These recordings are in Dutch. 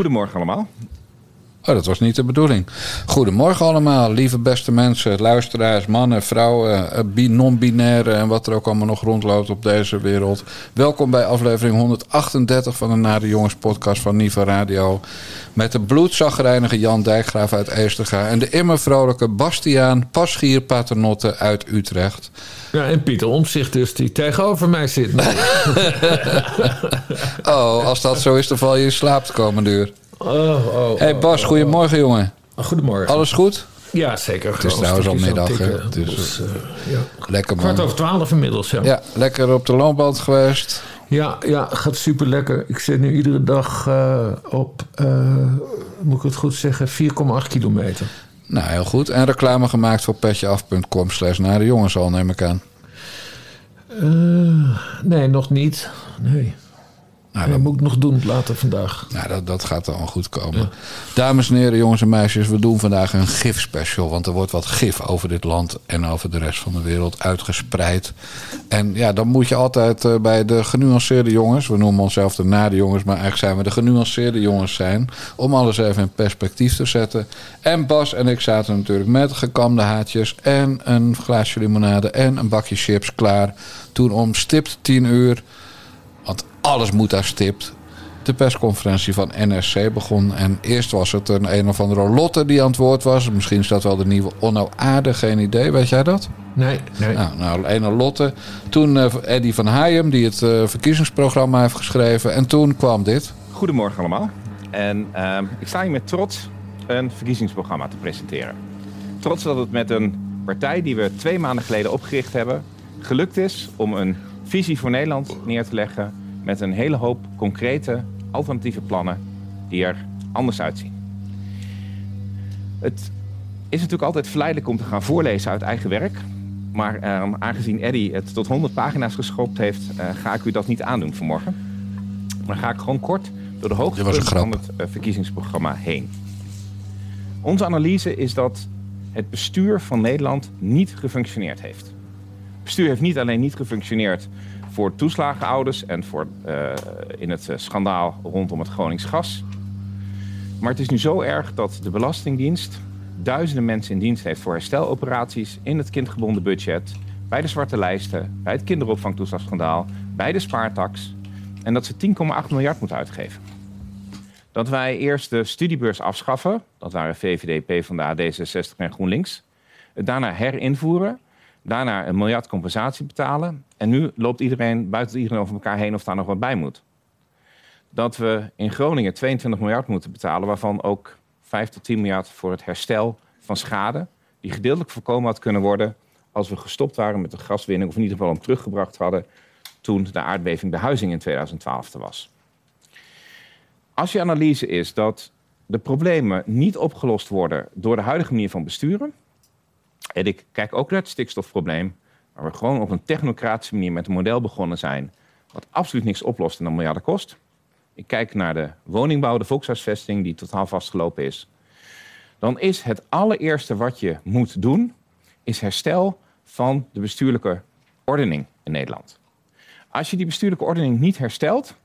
Goedemorgen allemaal. Oh, dat was niet de bedoeling. Goedemorgen allemaal, lieve beste mensen, luisteraars, mannen, vrouwen, eh, non-binaire en wat er ook allemaal nog rondloopt op deze wereld. Welkom bij aflevering 138 van de Nare Jongens podcast van Niva Radio. Met de bloedzagrijnige Jan Dijkgraaf uit Eesterga en de immer vrolijke Bastiaan Paschier Paternotte uit Utrecht. Ja, en Pieter Omzicht dus, die tegenover mij zit. oh, als dat zo is, dan val je in slaap de komende uur. Oh, oh, hey Bas, goedemorgen jongen. Goedemorgen. Alles goed? Ja, zeker. Het is trouwens al middag. Het is dus, uh, ja. lekker man. Kwart over twaalf inmiddels, ja. Ja, lekker op de loopband geweest. Ja, ja, gaat super lekker. Ik zit nu iedere dag uh, op, uh, moet ik het goed zeggen, 4,8 kilometer. Nou, heel goed. En reclame gemaakt voor petjeaf.com slash naar de jongens al, neem ik aan. nee, nog niet. Nee. Nou, dat moet ik nog doen later vandaag. Nou, dat, dat gaat dan goed komen. Dames en heren, jongens en meisjes, we doen vandaag een gif-special. Want er wordt wat gif over dit land en over de rest van de wereld uitgespreid. En ja, dan moet je altijd uh, bij de genuanceerde jongens, we noemen onszelf de nade jongens, maar eigenlijk zijn we de genuanceerde jongens zijn. Om alles even in perspectief te zetten. En Bas en ik zaten natuurlijk met gekamde haatjes en een glaasje limonade en een bakje chips klaar. Toen om stipt 10 uur alles moet daar stipt. De persconferentie van NRC begon. En eerst was het een een of andere Lotte die aan het woord was. Misschien is dat wel de nieuwe Onno Aarde, geen idee. Weet jij dat? Nee, nee. Nou, nou ene Lotte. Toen uh, Eddie van Haaiem, die het uh, verkiezingsprogramma heeft geschreven. En toen kwam dit. Goedemorgen allemaal. En uh, ik sta hier met trots een verkiezingsprogramma te presenteren. Trots dat het met een partij die we twee maanden geleden opgericht hebben... gelukt is om een visie voor Nederland neer te leggen met een hele hoop concrete alternatieve plannen die er anders uitzien. Het is natuurlijk altijd verleidelijk om te gaan voorlezen uit eigen werk. Maar eh, aangezien Eddy het tot 100 pagina's geschopt heeft, uh, ga ik u dat niet aandoen vanmorgen. Maar ga ik gewoon kort door de hoogtepunten van het uh, verkiezingsprogramma heen. Onze analyse is dat het bestuur van Nederland niet gefunctioneerd heeft. Het bestuur heeft niet alleen niet gefunctioneerd voor toeslagenouders en voor, uh, in het schandaal rondom het Gronings gas. Maar het is nu zo erg dat de Belastingdienst duizenden mensen in dienst heeft voor hersteloperaties in het kindgebonden budget, bij de zwarte lijsten, bij het kinderopvangtoeslagschandaal, bij de spaartax. En dat ze 10,8 miljard moeten uitgeven. Dat wij eerst de studiebeurs afschaffen, dat waren VVD, PvdA, D66 en GroenLinks. Daarna herinvoeren Daarna een miljard compensatie betalen. En nu loopt iedereen, buiten iedereen over elkaar heen of daar nog wat bij moet. Dat we in Groningen 22 miljard moeten betalen, waarvan ook 5 tot 10 miljard voor het herstel van schade. Die gedeeltelijk voorkomen had kunnen worden als we gestopt waren met de gaswinning, of in ieder geval hem teruggebracht hadden toen de aardbeving de huizing in 2012 er was. Als je analyse is dat de problemen niet opgelost worden door de huidige manier van besturen, en ik kijk ook naar het stikstofprobleem, waar we gewoon op een technocratische manier met een model begonnen zijn, wat absoluut niks oplost en dan miljarden kost. Ik kijk naar de woningbouw, de volkshuisvesting, die totaal vastgelopen is. Dan is het allereerste wat je moet doen, is herstel van de bestuurlijke ordening in Nederland. Als je die bestuurlijke ordening niet herstelt,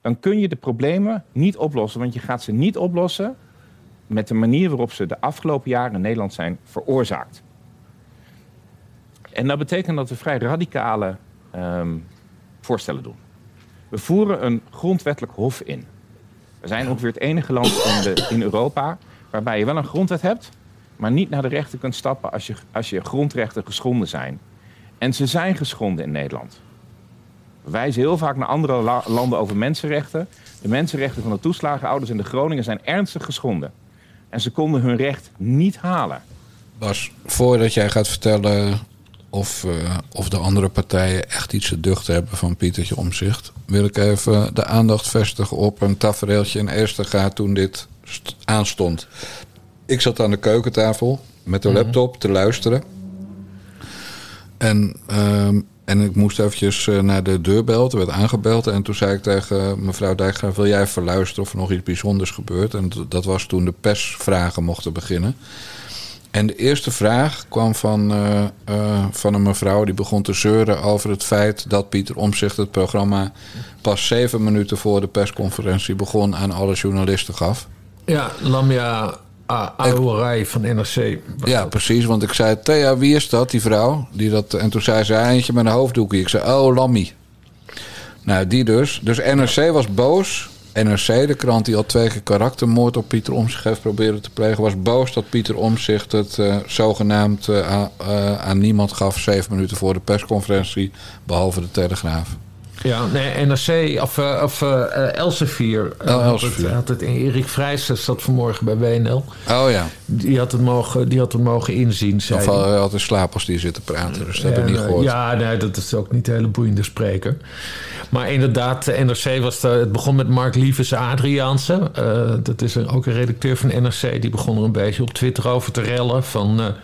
dan kun je de problemen niet oplossen, want je gaat ze niet oplossen met de manier waarop ze de afgelopen jaren in Nederland zijn veroorzaakt. En dat betekent dat we vrij radicale um, voorstellen doen. We voeren een grondwettelijk hof in. We zijn ongeveer het enige land in, de, in, Europa waarbij je wel een grondwet hebt, maar niet naar de rechter kunt stappen als je, als je grondrechten geschonden zijn. En ze zijn geschonden in Nederland. We wijzen heel vaak naar andere landen over mensenrechten. De mensenrechten van de toeslagenouders in de Groningen zijn ernstig geschonden. En ze konden hun recht niet halen. Bas, voordat jij gaat vertellen of, uh, of de andere partijen echt iets te duchten hebben van Pietertje Omzicht, wil ik even de aandacht vestigen op een tafereeltje in eerste gaat toen dit aanstond. Ik zat aan de keukentafel met de mhm. laptop te luisteren. En, uh, en ik moest eventjes uh, naar de deurbel. Er werd aangebeld. En toen zei ik tegen mevrouw Dijkgraaf... wil jij even luisteren of er nog iets bijzonders gebeurt? En dat was toen de persvragen mochten beginnen. En de eerste vraag kwam van, eh, eh, van een mevrouw die begon te zeuren over het feit dat Pieter Omzicht het programma pas zeven minuten voor de persconferentie begon aan alle journalisten gaf. Ja, Lamia Aouarij van NRC. Ja, dat. precies. Want ik zei, Thea, wie is dat, die vrouw? Die dat, en toen zei ze, eentje met een hoofddoekje. Ik zei, oh, Lammy. Nou, die dus. Dus NRC was boos. NRC, de krant die al twee keer karaktermoord op Pieter Omzicht heeft proberen te plegen... was boos dat Pieter Omzicht het uh, zogenaamd aan, uh, aan niemand gaf... zeven minuten voor de persconferentie, behalve de Telegraaf. Ja, nee, NRC of, uh, of uh, Elsevier. Oh, Elsevier. Had het, Erik Vrijs zat vanmorgen bij WNL. Oh ja. Die had het mogen, die had het mogen inzien. Zei of hij had slaap als die zit te praten, dus dat heb ik niet gehoord. Ja, nee, dat is ook niet een hele boeiende spreker. Maar inderdaad, de NRC was de, het begon met Mark Lievens Adriaanse. Uh, dat is een, ook een redacteur van NRC. Die begon er een beetje op Twitter over te rellen van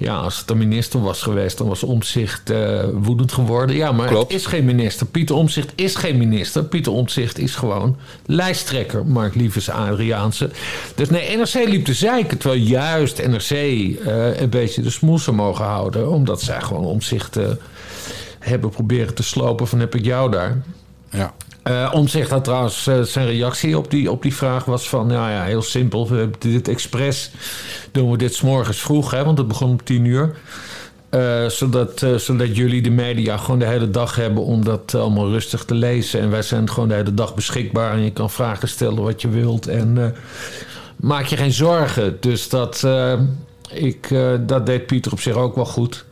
ja, als het een minister was geweest, dan was Omzicht uh, woedend geworden. Ja, maar Klopt. het is geen minister. Pieter Omzicht is geen minister. Pieter Omzicht is gewoon lijsttrekker, Mark Lievens Adriaanse. Dus nee, NRC liep te zeiken, terwijl juist NRC uh, een beetje de smoes zou mogen houden, omdat zij gewoon Omzicht uh, hebben proberen te slopen van heb ik jou daar. Ja. Uh, Omzicht had trouwens uh, zijn reactie op die, op die vraag was van... nou ja, heel simpel, we hebben dit expres doen we dit s'morgens vroeg... Hè, want het begon om tien uur... Uh, zodat, zodat jullie de media gewoon de hele dag hebben om dat allemaal rustig te lezen. En wij zijn gewoon de hele dag beschikbaar en je kan vragen stellen wat je wilt. En maak je geen zorgen. Dus dat, ik, dat deed Pieter op zich ook wel goed.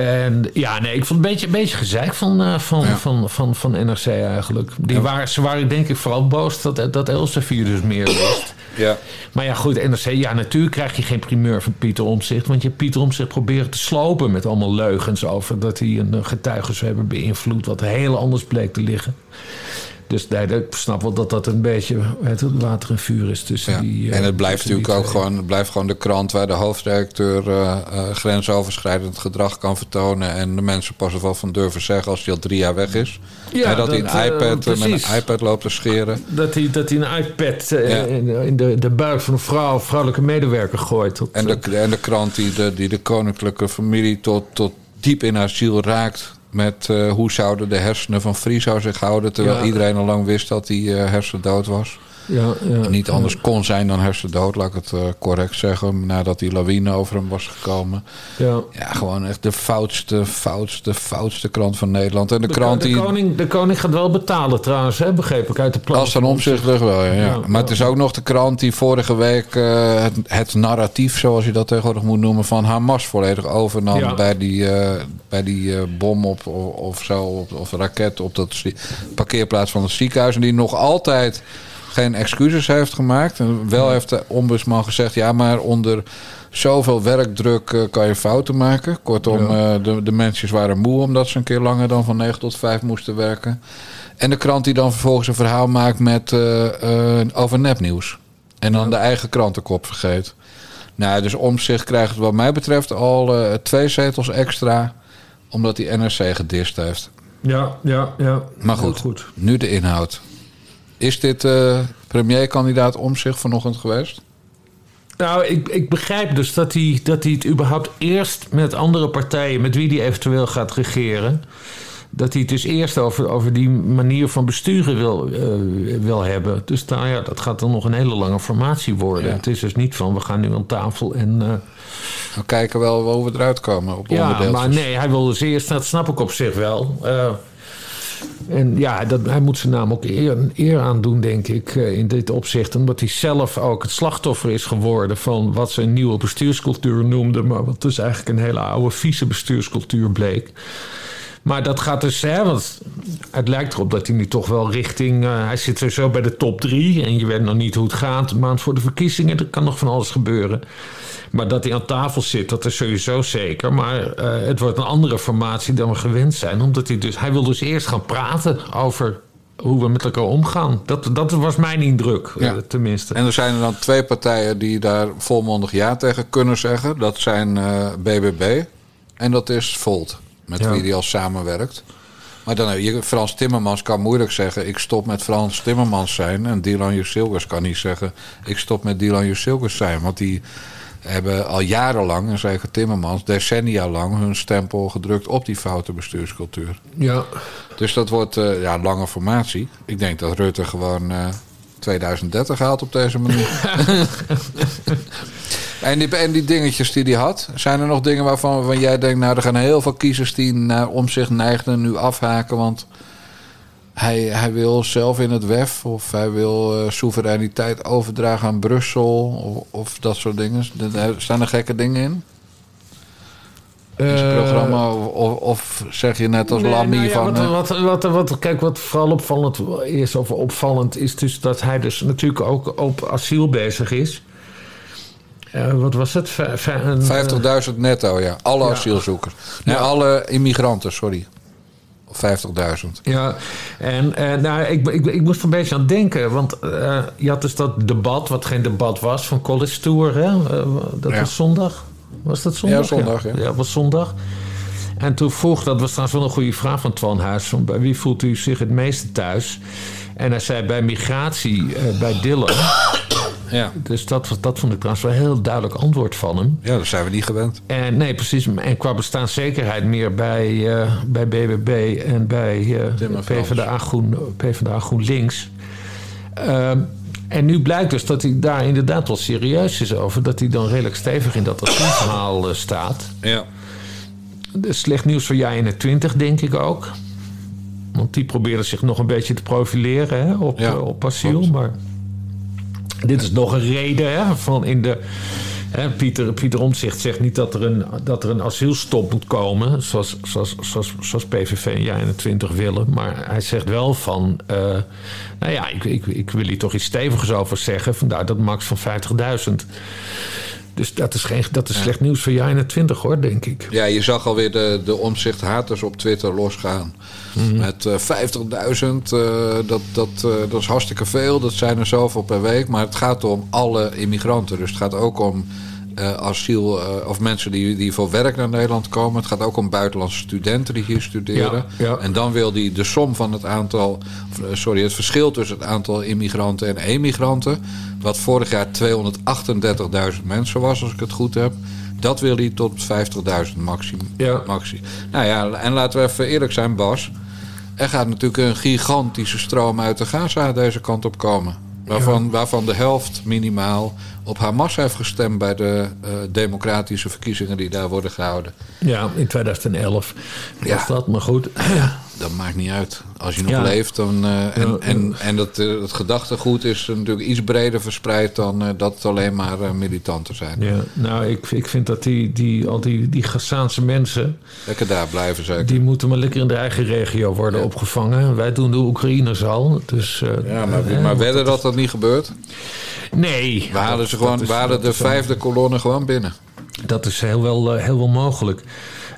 En ja, nee, ik vond het een beetje, een beetje gezeik van, uh, van, ja. van, van, van, NRC eigenlijk. Die ja. waren, ze waren denk ik vooral boos dat, dat Elsevier dus meer wist. Ja. Maar ja, goed, NRC, ja, natuurlijk krijg je geen primeur van Pieter Omzicht. Want je Pieter Omzicht proberen te slopen met allemaal leugens over dat hij een getuige zou hebben beïnvloed. Wat heel anders bleek te liggen. Dus nee, ik snap wel dat dat een beetje het, water en vuur is tussen ja. die. Uh, en het blijft natuurlijk ook gewoon, het blijft gewoon de krant waar de hoofdredacteur uh, uh, grensoverschrijdend gedrag kan vertonen. En de mensen pas er wel van durven zeggen als hij al drie jaar weg is. Ja, dat, hij een iPad met een iPad loopt te scheren. Dat hij, dat hij een iPad ja. in, de, de buik van een vrouw, vrouwelijke medewerker gooit. En, de, en de krant die de, die de koninklijke familie tot, tot diep in haar ziel raakt met uh, hoe zouden de hersenen van Friso zich houden... terwijl ja. iedereen al lang wist dat hij uh, hersendood was. Ja, ja, niet anders kon zijn dan hersendood, laat ik het uh, correct zeggen. Nadat die lawine over hem was gekomen. Ja, ja gewoon echt de foutste, foutste, foutste krant van Nederland. En de, de krant de die. Koning, de koning gaat wel betalen trouwens, hè, begreep ik uit de plan. Als een omzichtig wel, ja. ja. Maar het is ook nog de krant die vorige week uh, het, het, narratief, zoals je dat tegenwoordig moet noemen, van Hamas volledig overnam bij die, uh, bij die bom op of, of zo, of, of raket op dat parkeerplaats van het ziekenhuis. En die nog altijd geen excuses heeft gemaakt. En wel heeft de ombudsman gezegd: ja, maar onder zoveel werkdruk uh, kan je fouten maken. Kortom, ja. uh, de, de mensen waren moe omdat ze een keer langer dan van 9 tot 5 moesten werken. En de krant die dan vervolgens een verhaal maakt met, uh, over nepnieuws. En dan ja. de eigen krantenkop vergeet. Nou, dus om zich krijgt wat mij betreft al twee zetels extra. Omdat die NRC gedist heeft. Ja, ja, ja. Maar goed, goed. nu de inhoud. Is dit uh, premierkandidaat om zich vanochtend geweest? Nou, ik, ik begrijp dus dat hij, dat hij het überhaupt eerst met andere partijen, met wie hij eventueel gaat regeren, dat hij het dus eerst over, over die manier van besturen wil, uh, wil hebben. Dus nou ja, dat gaat dan nog een hele lange formatie worden. Ja. Het is dus niet van we gaan nu aan tafel en. Uh, we kijken wel hoe we eruit komen op Ja, maar nee, hij wil dus eerst, dat snap ik op zich wel. Uh, en ja, dat, hij moet zijn naam ook eer, eer aan doen, denk ik, in dit opzicht. Omdat hij zelf ook het slachtoffer is geworden van wat ze een nieuwe bestuurscultuur noemde. Maar wat dus eigenlijk een hele oude, vieze bestuurscultuur bleek. Maar dat gaat dus, hè, want het lijkt erop dat hij nu toch wel richting. Uh, hij zit sowieso bij de top drie. En je weet nog niet hoe het gaat. Een maand voor de verkiezingen, er kan nog van alles gebeuren. Maar dat hij aan tafel zit, dat is sowieso zeker. Maar uh, het wordt een andere formatie dan we gewend zijn. Omdat hij dus. Hij wil dus eerst gaan praten over hoe we met elkaar omgaan. Dat, dat was mijn indruk, ja. uh, tenminste. En er zijn er dan twee partijen die daar volmondig ja tegen kunnen zeggen. Dat zijn uh, BBB en dat is Volt, met ja. wie hij al samenwerkt. Maar dan, je, Frans Timmermans kan moeilijk zeggen... ik stop met Frans Timmermans zijn. En Dylan Jusilgers kan niet zeggen... ik stop met Dylan Jusilgers zijn. Want die, hebben al jarenlang, en zeker Timmermans, decennia lang hun stempel gedrukt op die foute bestuurscultuur. Ja. Dus dat wordt uh, ja, lange formatie. Ik denk dat Rutte gewoon uh, 2030 haalt op deze manier. en, die, en die dingetjes die hij had, zijn er nog dingen waarvan, waarvan jij denkt, nou, er gaan heel veel kiezers die naar om zich neigden nu afhaken, want hij, hij wil zelf in het WEF of hij wil uh, soevereiniteit overdragen aan Brussel of, of dat soort dingen. Er staan er gekke dingen in? Uh, programma of, of, zeg je net als nee, Lamy nou ja, van... Wat, wat, wat, wat, kijk, wat vooral opvallend is, of opvallend is dus dat hij dus natuurlijk ook op asiel bezig is. Uh, wat was het? 50.000 netto, ja. Alle ja. asielzoekers. Nee, ja. alle immigranten, sorry. 50.000. Ja, en uh, nou, ik, ik, ik moest er een beetje aan denken. Want uh, je had dus dat debat, wat geen debat was, van College Tour. Hè? Uh, dat ja. was zondag. Was dat zondag? Ja, zondag. Ja, ja. was zondag. En toen vroeg, dat was trouwens wel een goede vraag van Twan Huis... Bij wie voelt u zich het meeste thuis? En hij zei bij migratie bij Dylan... Ja. Dus dat, dat vond ik trouwens wel een heel duidelijk antwoord van hem. Ja, dat zijn we niet gewend. En nee, precies. En qua bestaanszekerheid meer bij, uh, bij BBB en bij uh, PvdA, Groen, PvdA GroenLinks. Uh, en nu blijkt dus dat hij daar inderdaad wel serieus is over. Dat hij dan redelijk stevig in dat asielverhaal staat. Ja. Dus slecht nieuws voor jij in het 20, denk ik ook. Want die probeerde zich nog een beetje te profileren hè, op, ja, op asiel. Maar dit is nog een reden hè, van in de. Hè, Pieter, Pieter Omtzigt zegt niet dat er een, dat er een asielstop moet komen, zoals, zoals, zoals, zoals PVV en jij 21 willen. Maar hij zegt wel van. Uh, nou ja, ik, ik, ik wil hier toch iets stevigers over zeggen. Vandaar dat max van 50.000. Dus dat is, geen, dat is ja. slecht nieuws voor jij 21 hoor, denk ik. Ja, je zag alweer de, de omzicht haters op Twitter losgaan. Mm. Met uh, 50.000, uh, dat, dat, uh, dat is hartstikke veel. Dat zijn er zoveel per week. Maar het gaat om alle immigranten. Dus het gaat ook om uh, asiel of mensen die, die voor werk naar Nederland komen. Het gaat ook om buitenlandse studenten die hier studeren. Ja, ja. En dan wil hij de som van het aantal, sorry, het verschil tussen het aantal immigranten en emigranten. Wat vorig jaar 238.000 mensen was, als ik het goed heb. Dat wil hij tot 50.000 maximum. Ja. Maxi. Nou ja, en laten we even eerlijk zijn, Bas. Er gaat natuurlijk een gigantische stroom uit de Gaza deze kant op komen. Waarvan, ja. waarvan de helft minimaal op Hamas heeft gestemd bij de uh, democratische verkiezingen die daar worden gehouden. Ja, in 2011 was Ja. dat, maar goed. Ja, dat maakt niet uit. Als je nog Ja. leeft dan, eh, en, en, en dat, eh, het gedachtegoed is natuurlijk iets breder verspreid dan eh, dat het alleen maar militanten zijn. Ja, nou, ik, ik vind dat die, die, al die, die Gassaanse mensen... Lekker daar blijven zeker. die moeten maar lekker in de eigen regio worden Ja. opgevangen. Wij doen de Oekraïners al. Dus, Ja, maar, eh, maar wedden dat dat niet gebeurt? Nee. We halen, ze gewoon, is- we halen de vijfde kolonne gewoon binnen. Dat is heel wel, heel wel mogelijk.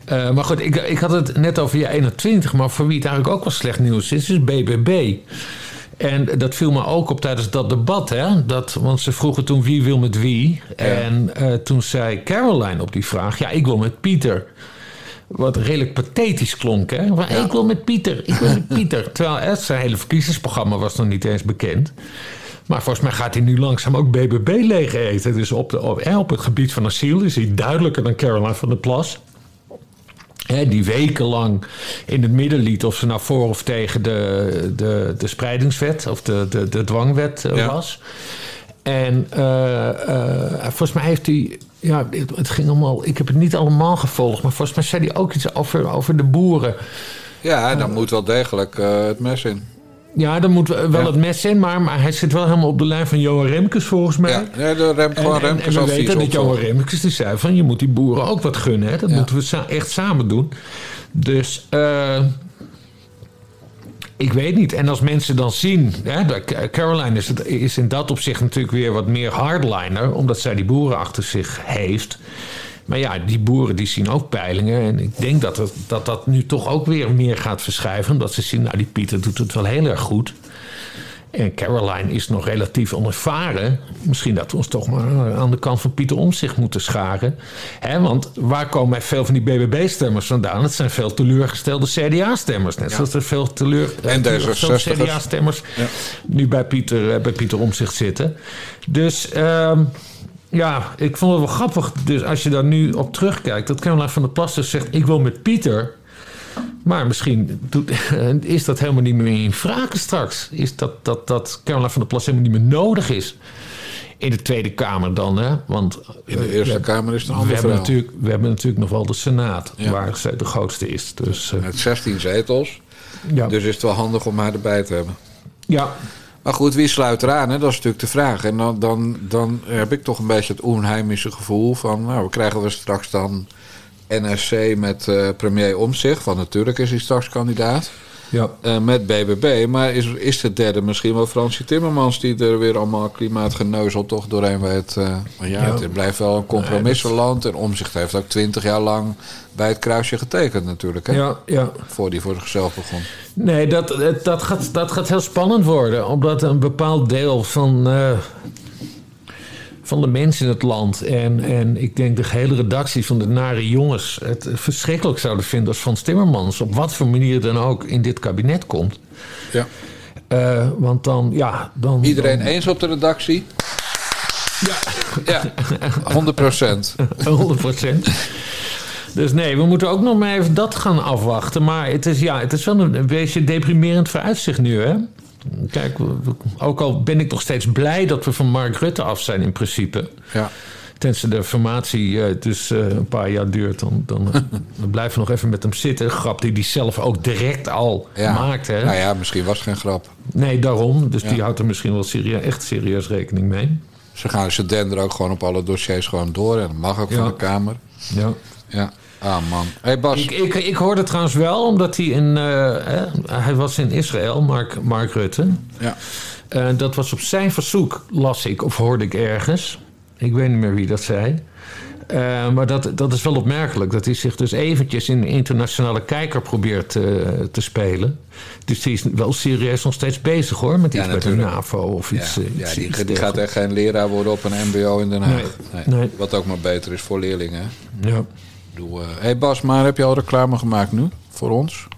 Eh, maar goed, ik, ik had het net over je 21, maar voor wie het eigenlijk ook wel slecht nieuws is, is BBB. En dat viel me ook op tijdens dat debat, hè? Dat, want ze vroegen toen wie wil met wie. En eh, toen zei Caroline op die vraag: ja, ik wil met Pieter. Wat redelijk pathetisch klonk, hè? Van, Ik wil met Pieter, ik wil met Pieter. Terwijl hè, zijn hele verkiezingsprogramma was nog niet eens bekend. Maar volgens mij gaat hij nu langzaam ook BBB leeg eten. Dus op, de, op, op het gebied van asiel is hij duidelijker dan Caroline van der Plas. Hè, die wekenlang in het midden liet of ze nou voor of tegen de, de, de spreidingswet of de, de, de dwangwet eh, Ja. was. En eh, eh, volgens mij heeft hij. Ja, het, het ging allemaal. Ik heb het niet allemaal gevolgd, maar volgens mij zei hij ook iets over, over de boeren. Ja, dan moet wel degelijk het mes in. Ja, daar moet wel Ja. het mes in, maar, maar hij zit wel helemaal op de lijn van Johan Remkes volgens mij. Ja, ja de remt En, gewoon en, en Remkes we advies weten dat Johan. Remkes die zei van je moet die boeren ook wat gunnen. Hè? Dat Ja. moeten we sa- echt samen doen. Dus eh, ik weet niet. En als mensen dan zien... Hè, Caroline is, het, is in dat opzicht natuurlijk weer wat meer hardliner. Omdat zij die boeren achter zich heeft. Maar ja, die boeren die zien ook peilingen. En ik denk dat het, dat, dat nu toch ook weer meer gaat verschuiven. Omdat ze zien, nou die Pieter doet het wel heel erg goed. En Caroline is nog relatief onervaren. Misschien dat we ons toch maar aan de kant van Pieter Omtzigt moeten scharen. Hè, want waar komen veel van die BBB-stemmers vandaan? Het zijn veel teleurgestelde CDA-stemmers. Net zoals er veel teleur, En teleurgestelde D66'ers. CDA-stemmers Ja. nu bij Pieter, eh, bij Pieter Omtzigt zitten. Dus... ehm, Ja, ik vond het wel grappig. Dus als je daar nu op terugkijkt, dat Caroline van der Plas dus zegt: Ik wil met Pieter. Maar misschien doet, is dat helemaal niet meer in vragen straks. Is dat, dat, dat Caroline van der Plas helemaal niet meer nodig is. In de Tweede Kamer dan, hè? Want In de Eerste we- Kamer is het een we ander hebben, verhaal. natuurlijk, we hebben natuurlijk nog wel de Senaat, Ja. waar zij de grootste is. Dus, eh, Met 16 zetels. ja. Dus is het wel handig om haar erbij te hebben. ja, Maar goed, wie sluit eraan? Hè? Dat is natuurlijk de vraag. En dan, dan, dan heb ik toch een beetje het onheimische gevoel van... Nou, we krijgen we straks dan NSC met eh, premier Omtzigt. Want natuurlijk is hij straks kandidaat. Ja. eh, met BBB. Maar is, is de derde misschien wel Fransje Timmermans... die er weer allemaal klimaatgeneuzel toch doorheen weet. eh maar ja, Ja. het blijft wel een compromissenland. En Omzicht heeft ook twintig jaar lang bij het kruisje getekend natuurlijk. Hè? ja, ja. Voor die voor zichzelf begon. Nee, dat, het- dat, gaat, dat gaat heel spannend worden. Omdat een bepaald deel van, eh, van de mensen in het land... En, en ik denk de hele redactie van de Nare Jongens... het verschrikkelijk zouden vinden als Frans Timmermans... op wat voor manier dan ook in dit kabinet komt. Ja. Eh, want dan, ja... Dan, Iedereen dan, eens op de redactie? Ja. Ja, 100 procent. 100% Dus nee, we moeten ook nog maar even dat gaan afwachten. Maar het is, ja, het is wel een, een beetje deprimerend vooruitzicht nu, hè? Kijk, ook al ben ik nog steeds blij dat we van Mark Rutte af zijn in principe. Ja. Tenzij de formatie eh, dus eh, een paar jaar duurt, dan, dan, dan blijven we nog even met hem zitten. Grap die hij zelf ook direct al Ja. maakt, hè? Nou ja, misschien was het geen grap. Nee, daarom. Dus Ja. die houdt er misschien wel serie- echt serieus rekening mee. Ze gaan ze denderen ook gewoon op alle dossiers gewoon door. En dat mag ook van de Kamer. Ja. Ja. Ah man. Hey Bas. Ik, ik, ik hoorde trouwens wel, omdat hij in. eh, hij was in Israël, Mark, Mark Rutte. Ja. Eh, dat was op zijn verzoek, las ik of hoorde ik ergens. Ik weet niet meer wie dat zei. Eh, maar dat, dat is wel opmerkelijk. Dat hij zich dus eventjes in de internationale kijker probeert eh, te spelen. Dus die is wel serieus nog steeds bezig hoor. Met Ja, iets met de. NAVO of Ja, iets. ja iets- die, iets die gaat echt geen leraar worden op een MBO in Den Haag. Nee, nee. Wat ook maar beter is voor leerlingen. Ja. Bedoel, eh, hey Bas, maar heb je al reclame gemaakt nu voor ons?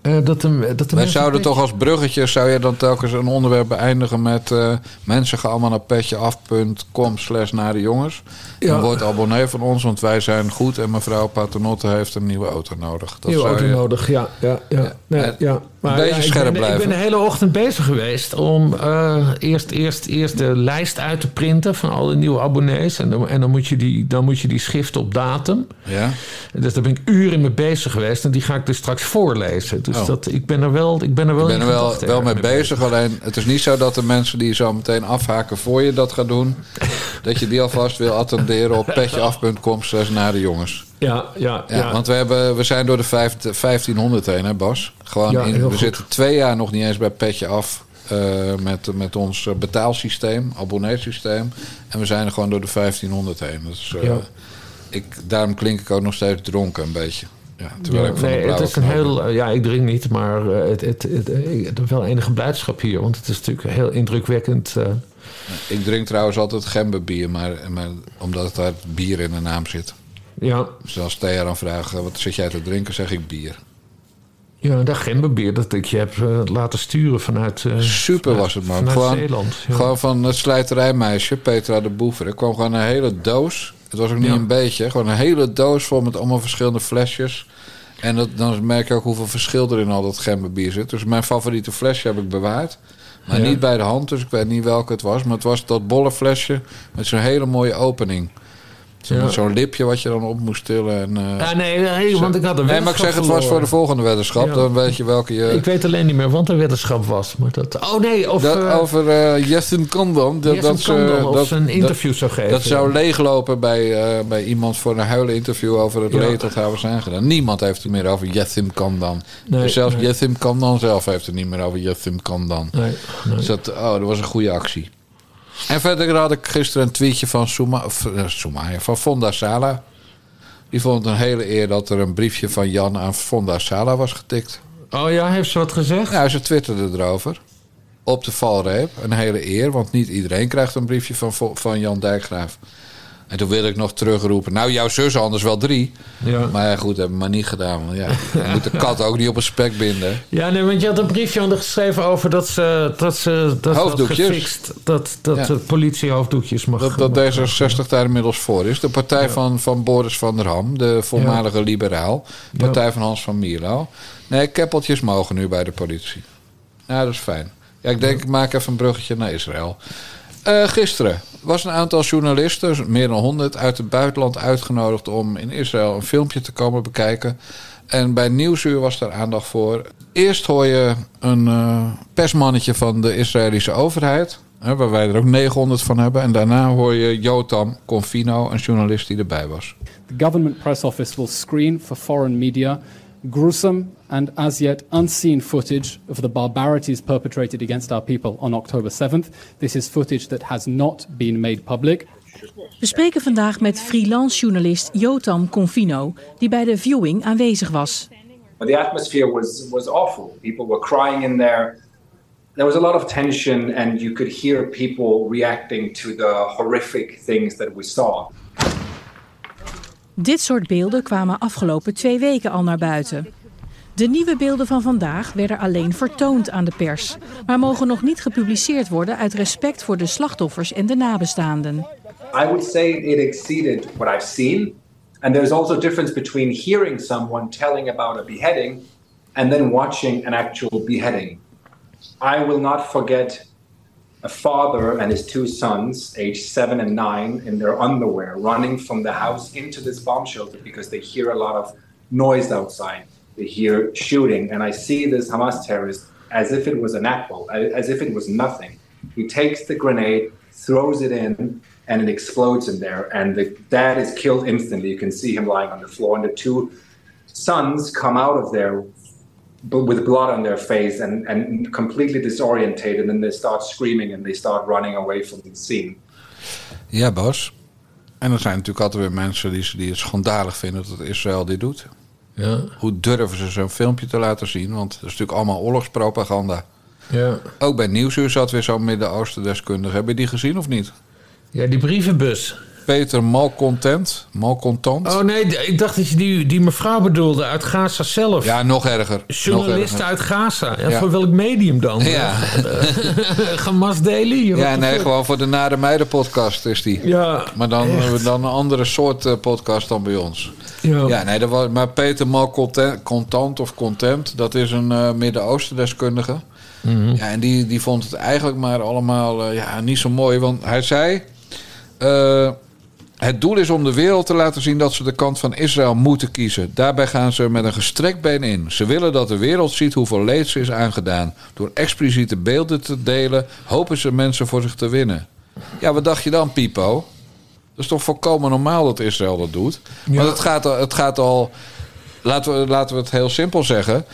Eh, dat de, dat de Wij zouden toch als bruggetje, zou je dan telkens een onderwerp beëindigen met eh, mensen gaan allemaal naar petjeaf.com slash naar de jongens. Ja. En word abonnee van ons, want wij zijn goed en mevrouw Paternotte heeft een nieuwe auto nodig. Dat Nieuwe auto je- nodig, ja. ja, ja. Nee, ja. een beetje ik scherp ben, blijven. Ik ben de hele ochtend bezig geweest om eh, eerst, eerst, eerst de lijst uit te printen van alle nieuwe abonnees. En dan, en dan, moet, je die, dan moet je die schiften op datum. Ja? Dus daar ben ik uren mee bezig geweest. En die ga ik dus straks voorlezen. Dus Oh. dat, ik ben er wel, ik ben er wel, Ik ben er wel, wel mee bezig. Alleen het is niet zo dat de mensen die zo meteen afhaken voor je dat gaan doen. dat je die alvast wil attenderen op petjeaf.com slash naar de jongens. Ja, ja, Ja, ja. Want we, hebben, we zijn door de vijf- 1500 heen, hè Bas? Gewoon Ja, in, we goed. zitten twee jaar nog niet eens bij Petje Af eh, met, met ons eh, betaalsysteem, abonneesysteem. En we zijn er gewoon door de 1500 heen. Dus, Ja. ik, daarom klink ik ook nog steeds dronken een beetje. Ja, terwijl Ja, ik van nee, het is een heel. eh, Ja, ik drink niet, maar eh, het, het, het, ik heb wel enige blijdschap hier. Want het is natuurlijk heel indrukwekkend. eh. Ik drink trouwens altijd gemberbier, maar, maar omdat daar bier in de naam zit. ja, Dus als Thea dan vraagt, wat zit jij te drinken, zeg ik bier. Ja, dat gemberbier dat ik je heb laten sturen vanuit... eh, Super was het, man. Gewoon- Zeeland. Ja. Gewoon van het slijterijmeisje, Petra de Boever. Er kwam gewoon een hele doos. Het was ook niet Ja. een beetje. Gewoon een hele doos vol met allemaal verschillende flesjes. En dat, dan merk je ook hoeveel verschil er in al dat gemberbier zit. Dus mijn favoriete flesje heb ik bewaard. Maar Ja. niet bij de hand, dus ik weet niet welke het was. Maar het was dat bolle flesje met zo'n hele mooie opening. Ja. Zo'n lipje wat je dan op moest tillen. En, eh, Ja, nee, nee, want ik had een nee, maar ik zeg het was voor de volgende weddenschap. Ja. Dan weet je welke je... Ik weet alleen niet meer, want er weddenschap was. Maar dat, oh nee, of... dat, eh, over eh Jessin Kandam. Dat, dat, of dat- ze een interview zou geven. Dat zou leeglopen bij, bij iemand voor een huilen interview over het Ja. leed dat hij was aangedaan. Niemand heeft het meer over. Nee, dus zelfs nee. Kandan zelf heeft het niet meer over Kandan. Nee, nee. Dus dat, oh, dat was een goede actie. En verder had ik gisteren een tweetje van Souma, of, eh, Soumaya, van Fonda Sala. Die vond het een hele eer dat er een briefje van Jan aan Fonda Sala was getikt. Oh ja, heeft ze wat gezegd? Nou, ze twitterde erover. Op de valreep. Een hele eer, want niet iedereen krijgt een briefje van, van Jan Dijkgraaf. En toen wilde ik nog terugroepen. Nou, jouw zus anders wel drie. Ja. Maar ja, goed, hebben we maar niet gedaan. Want ja, je moet de kat ook niet op een spek binden. Ja, nee, want je had een briefje aan haar geschreven over dat ze dat ze dat Hoofddoekjes. gefixt. Dat, dat Ja. de politie hoofddoekjes mag. Dat, dat mag- D66 daar inmiddels voor is. De partij van, van Boris van der Ham, de voormalige liberaal. Partij van Hans van Mierlo. Nee, keppeltjes mogen nu bij de politie. Ja, dat is fijn. Ja, ik denk, ik maak even een bruggetje naar Israël. Eh, gisteren was een aantal journalisten, meer dan 100, uit het buitenland uitgenodigd om in Israël een filmpje te komen bekijken. En bij Nieuwsuur was daar aandacht voor. Eerst hoor je een eh, persmannetje van de Israëlische overheid, hè, waar wij er ook 900 van hebben. En daarna hoor je Jotam Confino, een journalist die erbij was. The government press office will screen for foreign media gruesome and as yet unseen footage of the barbarities perpetrated against our people on October 7th. This is footage that has not been made public. We spreken vandaag met freelance journalist Jotam Confino, die bij de viewing aanwezig was. But the atmosphere was was awful. People were crying in there. There was a lot of tension, and you could hear people reacting to the horrific things that we saw. Dit soort beelden kwamen afgelopen twee weken al naar buiten. De nieuwe beelden van vandaag werden alleen vertoond aan de pers, maar mogen nog niet gepubliceerd worden uit respect voor de slachtoffers en de nabestaanden. I would say it exceeded what I've seen. And there's also a difference between hearing someone telling about a beheading and then watching an actual beheading. I will not forget a father and his two sons, aged seven and nine, in their underwear, running from the house into this bomb shelter because they hear a lot of noise outside. Hear shooting, and I see this Hamas terrorist as if it was an apple, as if it was nothing. He takes the grenade, throws it in, and it explodes in there. And the dad is killed instantly. You can see him lying on the floor, and the two sons come out of there with blood on their face and, and completely disorientated and they start screaming and they start running away from the scene. Ja, Bas. En er zijn natuurlijk altijd weer mensen die, die het schandalig vinden dat Israël dit doet. Ja, Hoe durven ze zo'n filmpje te laten zien? Want dat is natuurlijk allemaal oorlogspropaganda. ja. Ook bij Nieuwsuur zat weer zo'n Midden-Oosten deskundige. Heb je die gezien of niet? ja, die brievenbus. Peter Malcontent. Malcontent. Oh nee, ik dacht dat je die, die mevrouw bedoelde uit Gaza zelf. Ja, nog erger. Journalist nog erger. uit Gaza. Ja, Ja. Voor welk medium dan? Ja. Gamas Daily? Ja, nee, fuck? gewoon voor de Nare Meiden podcast is die. Ja, Maar dan, echt. dan een andere soort eh, podcast dan bij ons. Ja. Ja, nee, dat was, maar Peter Malcontent content of Content, dat is een eh, Midden-Oosten deskundige. Mhm. Ja, en die, die vond het eigenlijk maar allemaal eh, ja, niet zo mooi. Want hij zei... eh, het doel is om de wereld te laten zien dat ze de kant van Israël moeten kiezen. Daarbij gaan ze met een gestrekt been in. Ze willen dat de wereld ziet hoeveel leed ze is aangedaan. Door expliciete beelden te delen, hopen ze mensen voor zich te winnen. Ja, wat dacht je dan, Pipo? Dat is toch volkomen normaal dat Israël dat doet? Maar het gaat, al- het gaat al... Laten we, laten we het heel simpel zeggen.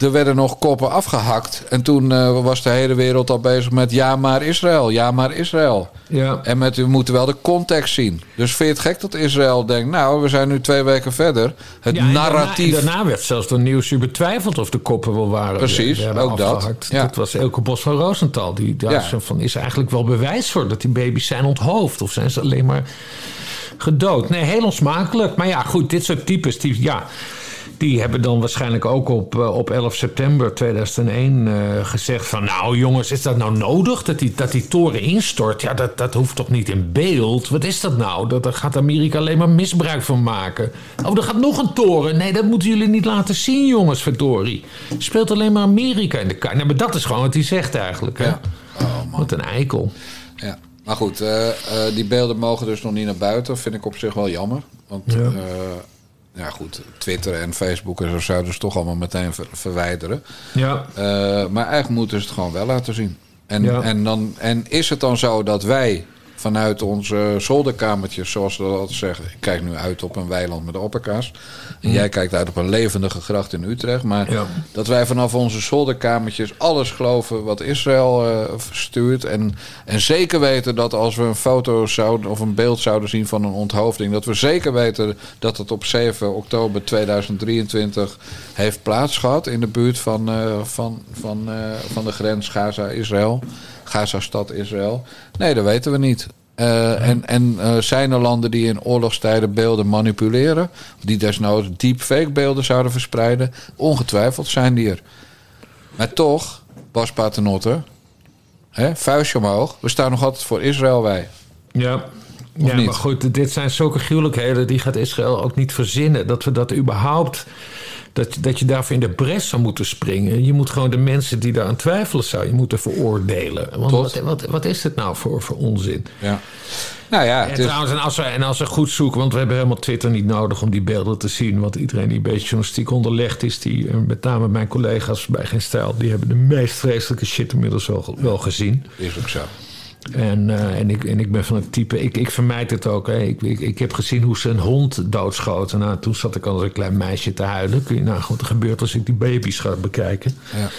Er werden nog koppen afgehakt. En toen eh, was de hele wereld al bezig met... ja, maar Israël, ja, maar Israël. Ja. En met, we moeten wel de context zien. Dus vind je het gek dat Israël denkt... nou, we zijn nu twee weken verder. Het Ja, en narratief... Daarna, daarna werd zelfs door Nieuwsuur betwijfeld of de koppen wel waren. Precies, ook dat. Ja. Dat was Elke Bos van Rosenthal. Die daar Ja. van, is er eigenlijk wel bewijs voor dat die baby's zijn onthoofd? Of zijn ze alleen maar gedood? Nee, heel onsmakelijk. Maar ja, goed, dit soort types, die, ja, die hebben dan waarschijnlijk ook op, eh, op 11 september 2001 eh, gezegd van... nou jongens, is dat nou nodig dat die, dat die toren instort? Ja, dat, dat hoeft toch niet in beeld? Wat is dat nou? Dat, daar gaat Amerika alleen maar misbruik van maken. Oh, er gaat nog een toren. Nee, dat moeten jullie niet laten zien, jongens, verdorie. Speelt alleen maar Amerika in de kaart. Nou, maar dat is gewoon wat hij zegt eigenlijk. Hè? Ja. Oh, man. Wat een eikel. Ja. Maar goed, eh, die beelden mogen dus nog niet naar buiten. Vind ik op zich wel jammer. Want Ja. Ja, goed, Twitter en Facebook en zo zouden ze toch allemaal meteen ver- verwijderen. Ja. Eh, maar eigenlijk moeten ze het gewoon wel laten zien. En, Ja. en, dan, en is het dan zo dat wij vanuit onze zolderkamertjes, zoals we dat zeggen... ik kijk nu uit op een weiland met opperkaas... en jij kijkt uit op een levendige gracht in Utrecht... maar Hm. Ja. dat wij vanaf onze zolderkamertjes alles geloven wat Israël eh, verstuurt... En, en zeker weten dat als we een foto zouden of een beeld zouden zien van een onthoofding... dat we zeker weten dat het op 7 oktober 2023 heeft plaatsgehad... in de buurt van, eh, van, van, eh, van de grens Gaza-Israël. Gaza-stad Israël. Nee, dat weten we niet. Eh, En, en eh, zijn er landen die in oorlogstijden beelden manipuleren? Die desnoods deepfake beelden zouden verspreiden? Ongetwijfeld zijn die er. Maar toch, Bas Paternotte, hè, vuistje omhoog. We staan nog altijd voor Israël, wij. Ja. Ja, niet? maar goed, dit zijn zulke gruwelijkheden... die gaat Israël ook niet verzinnen. Dat we dat überhaupt... Dat, dat je daarvoor in de bres zou moeten springen. Je moet gewoon de mensen die daar aan twijfelen... zou je moeten veroordelen. Want wat, wat, wat is dit nou voor, voor onzin? Ja. Nou ja, En het trouwens, en als, we, en als we goed zoeken... want we hebben helemaal Twitter niet nodig om die beelden te zien... want iedereen die een beetje journalistiek onderlegd is... Die, eh, met name mijn collega's bij Geen Stijl... die hebben de meest vreselijke shit inmiddels wel, wel gezien. is ook zo. En, eh, en, ik, en ik ben van het type, ik, ik vermijd het ook. Hè. Ik, ik, ik heb gezien hoe ze een hond doodschoten. Nou, toen zat ik als een klein meisje te huilen. Kun je nou wat er gebeurt als ik die baby's ga bekijken. Ja.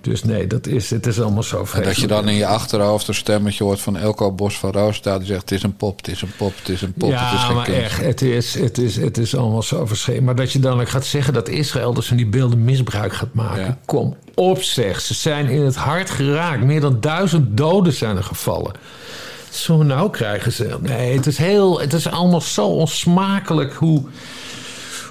Dus nee, dat is, het is allemaal zo En vreselijk. dat je dan in je achterhoofd een stemmetje hoort van Elko Bos van Roosendaal... die zegt, het is een pop, het is een pop, het is een pop, het is ja, geen maar kind. echt, het is, het, is, het is allemaal zo verschrikkelijk. Maar dat je dan ook gaat zeggen dat Israël dus van die beelden misbruik gaat maken. Ja. Kom op zeg, ze zijn in het hart geraakt. Meer dan duizend doden zijn er gevallen. Zo nou krijgen ze... Nee, het is, heel, het is allemaal zo onsmakelijk hoe,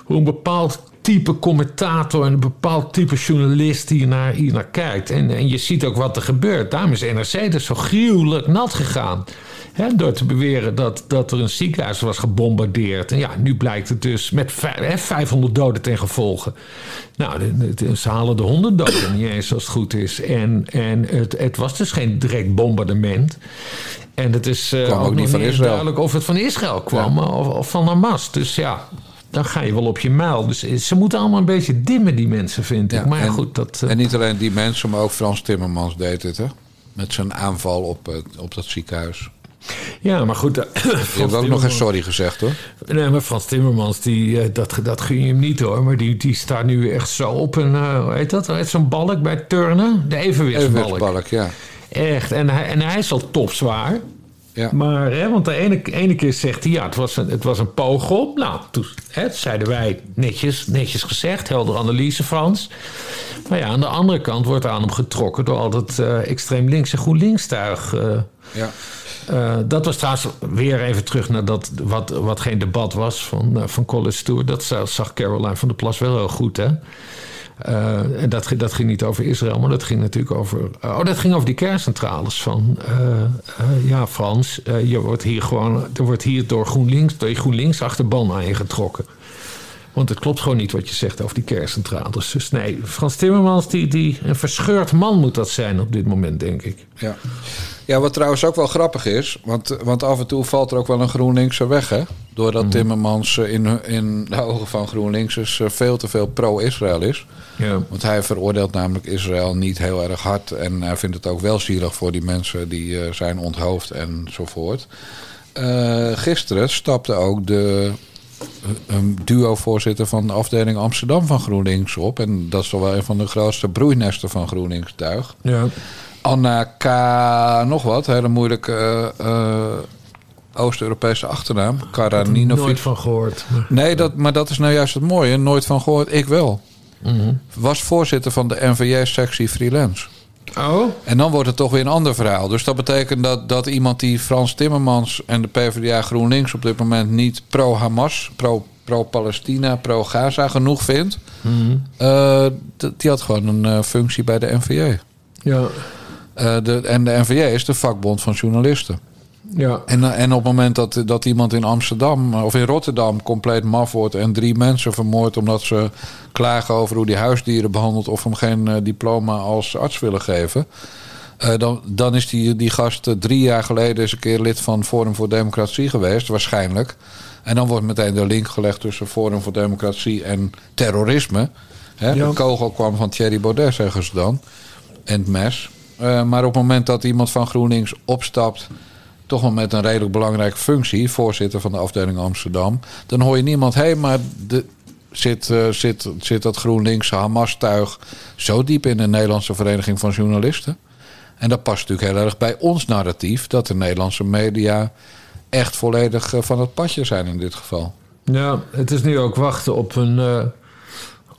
hoe een bepaald type commentator en een bepaald type journalist hier naar, hier naar kijkt. En, en je ziet ook wat er gebeurt. Daarom is NRC dus zo gruwelijk nat gegaan. Door te beweren dat, dat er een ziekenhuis was gebombardeerd. En ja, nu blijkt het dus met vij- hè, 500 doden ten gevolge. Nou, de- de- ze halen de 100 doden niet eens als het goed is. En, en het, het was dus geen direct bombardement. En het is eh, ook ook, niet van Israël. duidelijk of het van Israël kwam of, of van Hamas. Dus ja, dan ga je wel op je muil. Dus eh, ze moeten allemaal een beetje dimmen, die mensen, vind ik. Ja, maar en- goed, dat... eh, En niet alleen die mensen, maar ook Frans Timmermans deed het, hè? Met zijn aanval op, het- op dat ziekenhuis. ja, maar goed... eh, Frans hebben ook nog eens sorry gezegd, hoor. Nee, maar Frans Timmermans, die, eh, dat, dat gun je hem niet hoor. Maar die, die staat nu echt zo op een, eh, hoe heet dat? Zo'n balk bij turnen? De evenwichtsbalk. Evenwichtsbalk, ja. Echt. En hij, en hij is al topzwaar. Ja. Maar, hè, want de ene, ene keer zegt hij, ja, het was een, het was een pogrom. Nou, toen hè, zeiden wij netjes, netjes gezegd, helder analyse Frans. Maar ja, aan de andere kant wordt aan hem getrokken door al dat eh, extreem links en GroenLinks tuig. eh. ja. Eh, dat was trouwens weer even terug naar dat, wat, wat geen debat was van, van College Stewart. Dat za- zag Caroline van der Plas wel heel goed, hè? Uh, en dat, dat ging niet over Israël, maar dat ging natuurlijk over. oh, dat ging over die kerncentrales. Van uh, ja, Frans, je wordt hier gewoon. Er wordt hier door GroenLinks, door je GroenLinks achterban aan getrokken. Want het klopt gewoon niet wat je zegt over die kerncentrales. Dus nee, Frans Timmermans, die, die, een verscheurd man moet dat zijn op dit moment, denk ik. Ja. Ja, wat trouwens ook wel grappig is, want, want af en toe valt er ook wel een GroenLinkse weg, hè? Doordat Mhm. Timmermans eh, in, in de ogen van GroenLinksers eh, veel te veel pro-Israël is. Ja. Want hij veroordeelt namelijk Israël niet heel erg hard. En hij vindt het ook wel zielig voor die mensen die eh, zijn onthoofd enzovoort. Eh gisteren stapte ook de een duo-voorzitter van de afdeling Amsterdam van GroenLinks op. En dat is toch wel een van de grootste broeinesten van GroenLinks tuig. Ja. Anna K. nog wat, hele moeilijke eh, eh, Oost-Europese achternaam. Karaninovic. Nooit van gehoord. Nee, dat, maar dat is nou juist het mooie. Nooit van gehoord, ik wel. Mhm. Was voorzitter van de NVJ-sectie freelance. Oh? En dan wordt het toch weer een ander verhaal. Dus dat betekent dat, dat iemand die Frans Timmermans en de PvdA GroenLinks op dit moment niet pro-Hamas, pro- pro-Palestina, pro-Gaza genoeg vindt. Mhm. eh, die had gewoon een functie bij de NVJ. Ja. Eh, de, en de NVJ is de vakbond van journalisten. Ja. En, eh, en op het moment dat, dat iemand in Amsterdam eh, of in Rotterdam compleet maf wordt en drie mensen vermoordt omdat ze klagen over hoe die huisdieren behandelt of hem geen diploma als arts willen geven. dan, dan is die, die gast drie jaar geleden eens een keer lid van Forum voor Democratie geweest, waarschijnlijk. En dan wordt meteen de link gelegd tussen Forum voor Democratie en terrorisme. Hè? Ja. De kogel kwam van Thierry Baudet, zeggen ze dan. En het mes. Eh, maar op het moment dat iemand van GroenLinks opstapt toch wel met een redelijk belangrijke functie, voorzitter van de afdeling Amsterdam, dan hoor je niemand, hé, hey, maar de, zit, uh, zit, zit dat GroenLinks Hamas-tuig zo diep in de Nederlandse Vereniging van Journalisten? En dat past natuurlijk heel erg bij ons narratief, dat de Nederlandse media echt volledig uh, van het padje zijn in dit geval. Ja, het is nu ook wachten op een,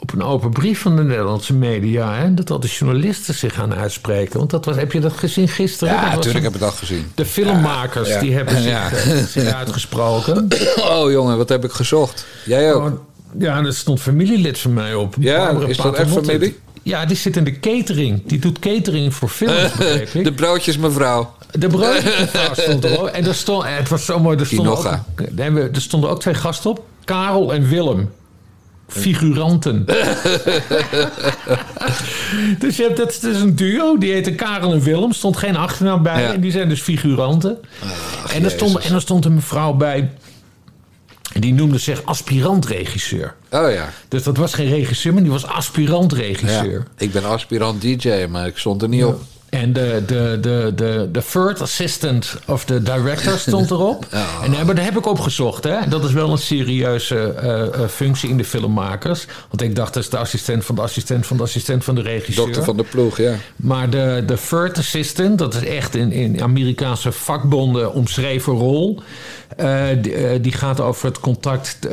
op een open brief van de Nederlandse media. Hè, dat al de journalisten zich gaan uitspreken. Want dat was, heb je dat gezien gisteren? Ja, natuurlijk heb ik dat gezien. De filmmakers Ja, ja. die hebben zich, Ja. eh, zich uitgesproken. Oh jongen, wat heb ik gezocht? Jij ook? Oh, Ja, en er stond familielid van mij op. Ja, Barbara is dat echt familie? Ja, die zit in de catering. Die doet catering voor films, begreep ik. De broodjes mevrouw. De broodjesmevrouw stond er ook. En er stond, het was zo mooi. Er stonden, ook, er stonden ook twee gasten op. Karel en Willem. Figuranten. dus je hebt, dat is een duo. Die heette Karel en Willem. Stond geen achternaam bij. Ja. En die zijn dus figuranten. en, er stond, en er stond een mevrouw bij. Die noemde zich aspirant-regisseur. Oh ja. Dus dat was geen regisseur, maar die was ja. aspirant-regisseur. Ik ben aspirant DJ, maar ik stond er niet op. En de, de, de, de, de third assistant of the director stond erop. En daar, maar daar heb ik op gezocht. Hè. Dat is wel een serieuze eh, eh, functie in de filmmakers. Want ik dacht, dat is de assistent van de assistent van de assistent van de regisseur. Dokter van de ploeg, ja. Maar de, de third assistant, dat is echt in, in Amerikaanse vakbonden omschreven rol. Eh, die, eh, die gaat over het contact eh,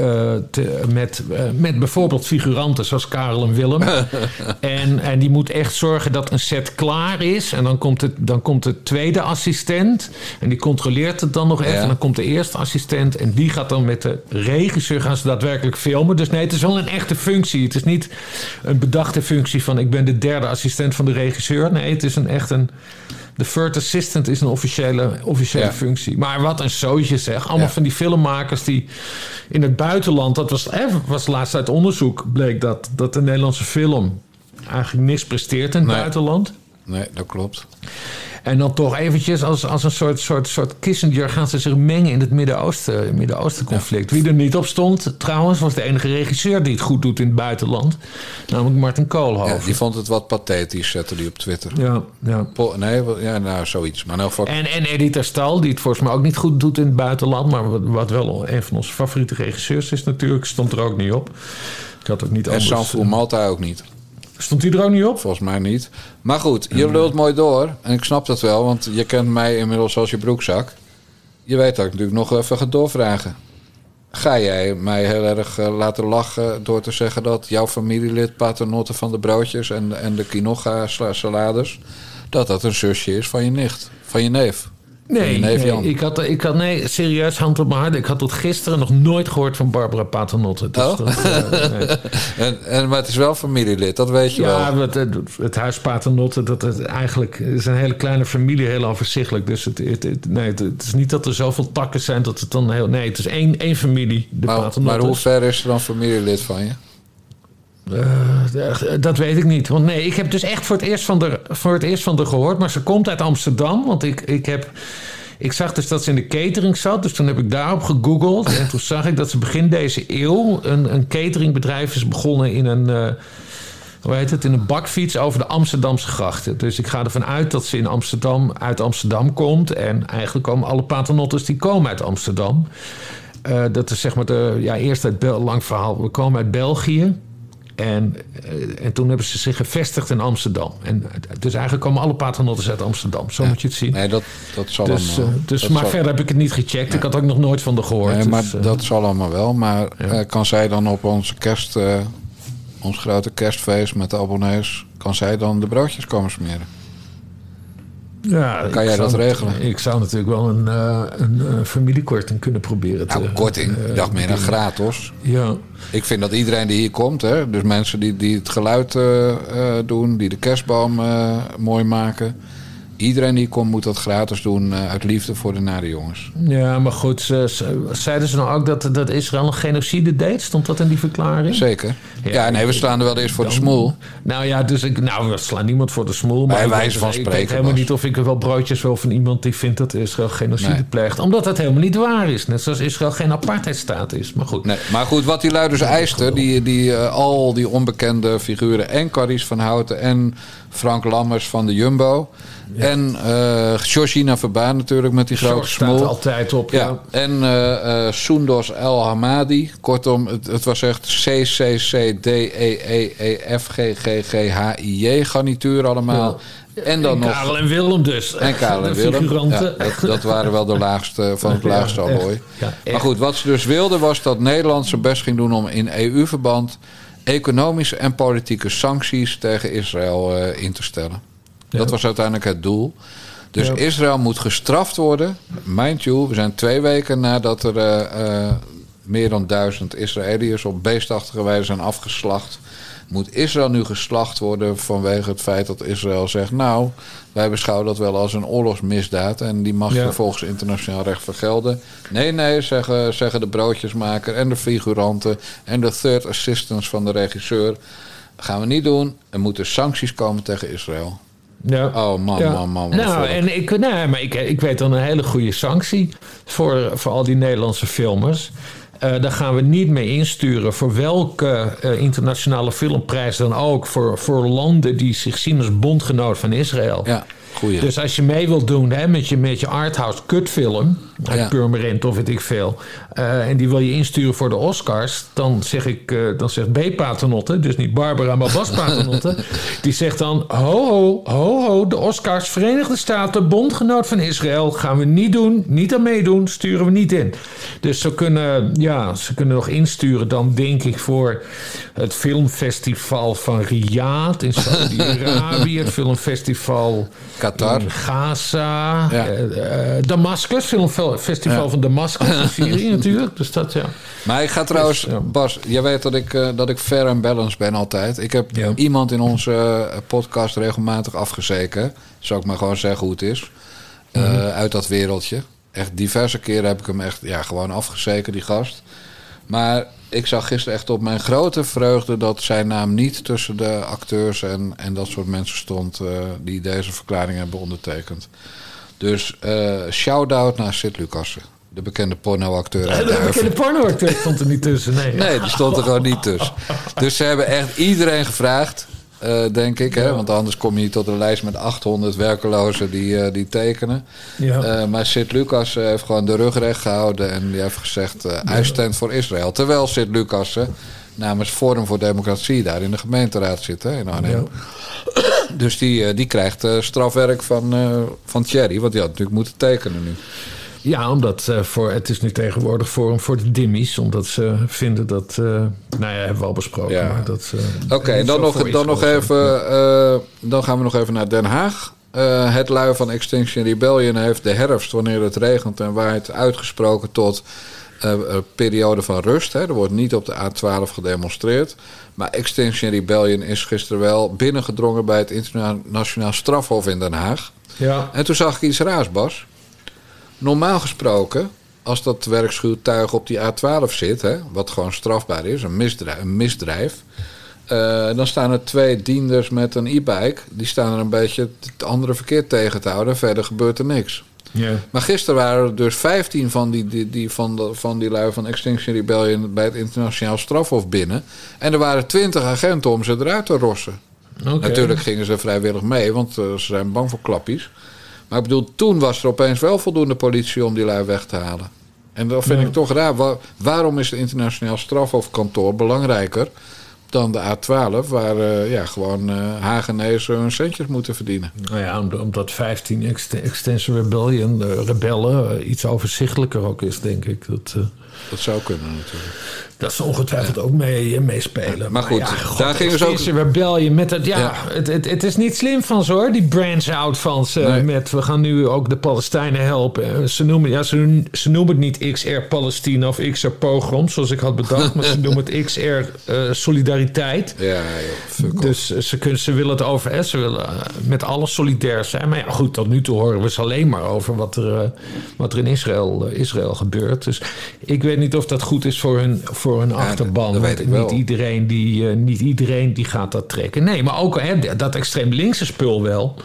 te- met, eh, met bijvoorbeeld figuranten zoals Karel en Willem. en, en die moet echt zorgen dat een set klaar is. En dan komt, het, dan komt de tweede assistent. En die controleert het dan nog even. Ja. En dan komt de eerste assistent. En die gaat dan met de regisseur gaan ze daadwerkelijk filmen. Dus nee, het is wel een echte functie. Het is niet een bedachte functie van ik ben de derde assistent van de regisseur. Nee, het is een echt een. De third assistant is een officiële, officiële Ja. functie. Maar wat een zootje zeg. Allemaal Ja. van die filmmakers die in het buitenland... dat was, was laatst uit onderzoek... bleek dat, dat de Nederlandse film eigenlijk niks presteert in het Nee. buitenland. Nee, dat klopt. En dan toch eventjes als, als een soort, soort, soort Kissinger gaan ze zich mengen in het Midden-Oosten Midden conflict. Wie er niet op stond, trouwens, was de enige regisseur die het goed doet in het buitenland. Namelijk Martin Ja, Koolhoven. die vond het wat pathetisch, zette die op Twitter. Ja, ja. Po- nee, ja, nou, zoiets. Maar geval... En, en Edith Stal, die het volgens mij ook niet goed doet in het buitenland. Maar wat, wat wel een van onze favoriete regisseurs is natuurlijk. Stond er ook niet op. Ik had ook niet En anders. Sanfou Malta ook niet. Stond hij er ook niet op? Volgens mij niet. Maar goed, je lult mooi door. En ik snap dat wel, want je kent mij inmiddels als je broekzak. Je weet dat ik natuurlijk nog even ga doorvragen. Ga jij mij heel erg eh, laten lachen door te zeggen dat jouw familielid paternotte van de broodjes en, en de quinoa salades... dat dat een zusje is van je nicht, van je neef? Nee, nee, ik had, ik had nee, serieus hand op mijn hart. Ik had tot gisteren nog nooit gehoord van Barbara Paternotte. Dus Oh? dat, eh, nee. En, en, maar het is wel familielid, dat weet je Ja, wel. het, het, het huis Paternotte, dat het eigenlijk is een hele kleine familie, heel overzichtelijk. Dus het, het, het- nee, het, is niet dat er zoveel takken zijn dat het dan heel. Nee, het is één, één familie, de Maar, maar Paternottes. hoe ver is er dan familielid van je? Eh, dat weet ik niet. Want nee, ik heb dus echt voor het eerst van de, voor het eerst van de gehoord. Maar ze komt uit Amsterdam. Want ik, ik heb. Ik zag dus dat ze in de catering zat. Dus toen heb ik daarop gegoogeld. En toen zag ik dat ze begin deze eeuw. een, een cateringbedrijf is begonnen in een. eh, hoe heet het? In een bakfiets over de Amsterdamse grachten. Dus ik ga ervan uit dat ze in Amsterdam, uit Amsterdam komt. En eigenlijk komen alle paternotters die komen uit Amsterdam. Eh, dat is zeg maar de. Ja, eerst Bel, lang verhaal. We komen uit België. En, eh, en toen hebben ze zich gevestigd in Amsterdam. En, dus eigenlijk komen alle paternotters uit Amsterdam. Zo moet je het zien. Nee, dat, dat zal dus allemaal. eh, dus, dat maar zal- verder heb ik het niet gecheckt. Ik had ook nog nooit van de gehoord. Nee, maar dus, eh, dat zal allemaal wel. Maar Ja. kan zij dan op onze kerst, ons grote kerstfeest met de abonnees, kan zij dan de broodjes komen smeren? Ja, kan jij dat regelen? Ik zou natuurlijk wel een, eh, een eh, familiekorting kunnen proberen. Nou, te, korting. eh, ik dacht meer dan bieden. gratis. Ja, Ik vind dat iedereen die hier komt, hè, dus mensen die, die het geluid eh, eh, doen, die de kerstboom eh, mooi maken. Iedereen die komt moet dat gratis doen eh, uit liefde voor de nare jongens. ja, maar goed. Ze, ze- zeiden ze nou ook dat, dat Israël een genocide deed? Stond dat in die verklaring? Zeker. Ja, Ja, nee, we staan er wel eerst voor de smoel. Nou ja, dus ik, nou, we slaan niemand voor de smoel. Maar Bij ik wijze van Ik spreken, weet helemaal niet of ik er wel broodjes wil van iemand die vindt dat Israël genocide Nee. pleegt. Omdat dat helemaal niet waar is. Net zoals Israël geen apartheidstaat is. Maar goed. Nee, maar goed, wat die lui dus eisten, die, die, eh, al die onbekende figuren... en Caries van Houten en Frank Lammers van de Jumbo... en eh Georgina Verbaan natuurlijk met die grote George staat altijd op. Ja. Ja, en eh Soendos El Hamadi. Kortom, het, het was echt C, C, C, D, E, E, E, F, G, G, G, H, I, J garnituur allemaal. En dan En nog... Karel en Willem dus. En Karel en Willem. Dat, dat waren wel de laagste van het laagste allooi. Maar goed, wat ze dus wilden was dat Nederland zijn best ging doen om in EU-verband economische en politieke sancties tegen Israël eh, in te stellen. Ja. Dat was uiteindelijk het doel. Dus Ja. Israël moet gestraft worden. Mind you, we zijn twee weken nadat er eh, eh, meer dan duizend Israëliërs op beestachtige wijze zijn afgeslacht. Moet Israël nu geslacht worden vanwege het feit dat Israël zegt: Nou, wij beschouwen dat wel als een oorlogsmisdaad en die mag Ja. je volgens internationaal recht vergelden. Nee, nee, zeggen, zeggen de broodjesmaker en de figuranten en de third assistants van de regisseur. gaan we niet doen. Er moeten sancties komen tegen Israël. Ja. Oh man, Ja. man, man. Nou, volk. en ik, nee, maar ik, ik weet dan een hele goede sanctie voor, voor al die Nederlandse filmers. Eh, daar gaan we niet mee insturen voor welke eh, internationale filmprijs dan ook. Voor, voor landen die zich zien als bondgenoot van Israël. Ja, goeie. Dus als je mee wilt doen hè, met, je, met je arthouse kutfilm, Ja. Purmerend of weet ik veel, eh, en die wil je insturen voor de Oscars, dan zeg ik, eh, dan zegt B. Paternotte, dus niet Barbara, maar Bas Paternotte, die zegt dan, ho, ho, ho, ho, de Oscars, Verenigde Staten, bondgenoot van Israël, gaan we niet doen, niet aan meedoen, sturen we niet in. Dus ze kunnen, ja, ze kunnen nog insturen dan, denk ik, voor het filmfestival van Riyadh in Saudi-Arabië, het filmfestival Qatar. in Gaza, Ja. eh, Damascus, filmfestival Ja. van Damascus in Syrië natuurlijk. Dus dat ja. Maar ik ga trouwens, Dus, ja. Bas, jij weet dat ik, eh, dat ik fair en balanced ben altijd. Ik heb Ja. iemand in onze eh, podcast regelmatig afgezeken. Zou ik maar gewoon zeggen hoe het is. eh, Mhm. uit dat wereldje. Echt diverse keren heb ik hem echt ja, gewoon afgezeken, die gast. Maar ik zag gisteren echt op mijn grote vreugde dat zijn naam niet tussen de acteurs en, en dat soort mensen stond eh, die deze verklaring hebben ondertekend. Dus eh shout-out naar Sid Lucassen, de bekende pornoacteur uit De bekende pornoacteur stond er niet tussen. Nee, Nee, die stond er gewoon niet tussen. Dus ze hebben echt iedereen gevraagd, eh, denk ik. Hè? Want anders kom je niet tot een lijst met 800 werkelozen die, eh, die tekenen. Ja. Maar Sid Lucas heeft gewoon de rug recht gehouden. En die heeft gezegd, I stand voor Israël. Terwijl Sid Lucas namens Forum voor Democratie daar in de gemeenteraad zit hè, in Arnhem. Dus die, eh, die krijgt eh, strafwerk van, eh, van Thierry. Want die had natuurlijk moeten tekenen nu. Ja, omdat voor, het is nu tegenwoordig Forum voor de Dimmies. Omdat ze vinden dat... eh, nou ja, hebben we al besproken. Ja. Maar dat, Oké, dan, nog, dan nog even. dan gaan we nog even naar Den Haag. Het lui van Extinction Rebellion heeft de herfst, wanneer het regent en waait, uitgesproken tot periode van rust. Hè. Er wordt niet op de A12 gedemonstreerd. Maar Extinction Rebellion is gisteren wel binnengedrongen bij het Internationaal Strafhof in Den Haag. Ja, En toen zag ik iets raars, Bas. Normaal gesproken, als dat werkschuwtuig op die A12 zit, hè, wat gewoon strafbaar is, een misdrijf, een misdrijf eh, dan staan er twee dienders met een e-bike. Die staan er een beetje het andere verkeer tegen te houden. Verder gebeurt er niks. Maar gisteren waren er dus 15 van die, die, die, van, de, van die lui van Extinction Rebellion bij het internationaal strafhof binnen. En er waren 20 agenten om ze eruit te rossen. Natuurlijk gingen ze vrijwillig mee, want eh, ze zijn bang voor klappies. Maar ik bedoel, toen was er opeens wel voldoende politie om die lui weg te halen. En dat vind Ja. ik toch raar. Wa- waarom is het internationaal strafhofkantoor belangrijker dan de A12, waar eh, ja, gewoon eh Hagenezen hun centjes moeten verdienen? Nou ja, om- omdat 15 Ext- Extension Rebellion, eh, rebellen, eh, iets overzichtelijker ook is, denk ik. Dat, eh, Dat zou kunnen natuurlijk. Dat ze ongetwijfeld ook mee, eh, meespelen. Maar goed, ja, god, daar gingen ze ook- Rebellion met het, ja, Ja. Het, het, het is niet slim van ze hoor, die branch-out van ze. Nee. Met we gaan nu ook de Palestijnen helpen. Ze noemen, ja, ze, ze noemen het niet XR Palestina of XR Pogrom, zoals ik had bedacht. maar ze noemen het XR eh, Solidariteit. Ja, fuck off. Dus eh, ze, kunnen, ze willen het over, hè, ze willen eh, met alles solidair zijn. Maar ja, goed, tot nu toe horen we ze alleen maar over wat er, eh, wat er in Israël, eh, Israël gebeurt. Dus ik weet niet of dat goed is voor hun, voor achterban. dat Want ik wel. Niet iedereen, die, eh, niet iedereen die gaat dat trekken. Nee, maar ook hè, dat extreem linkse spul wel.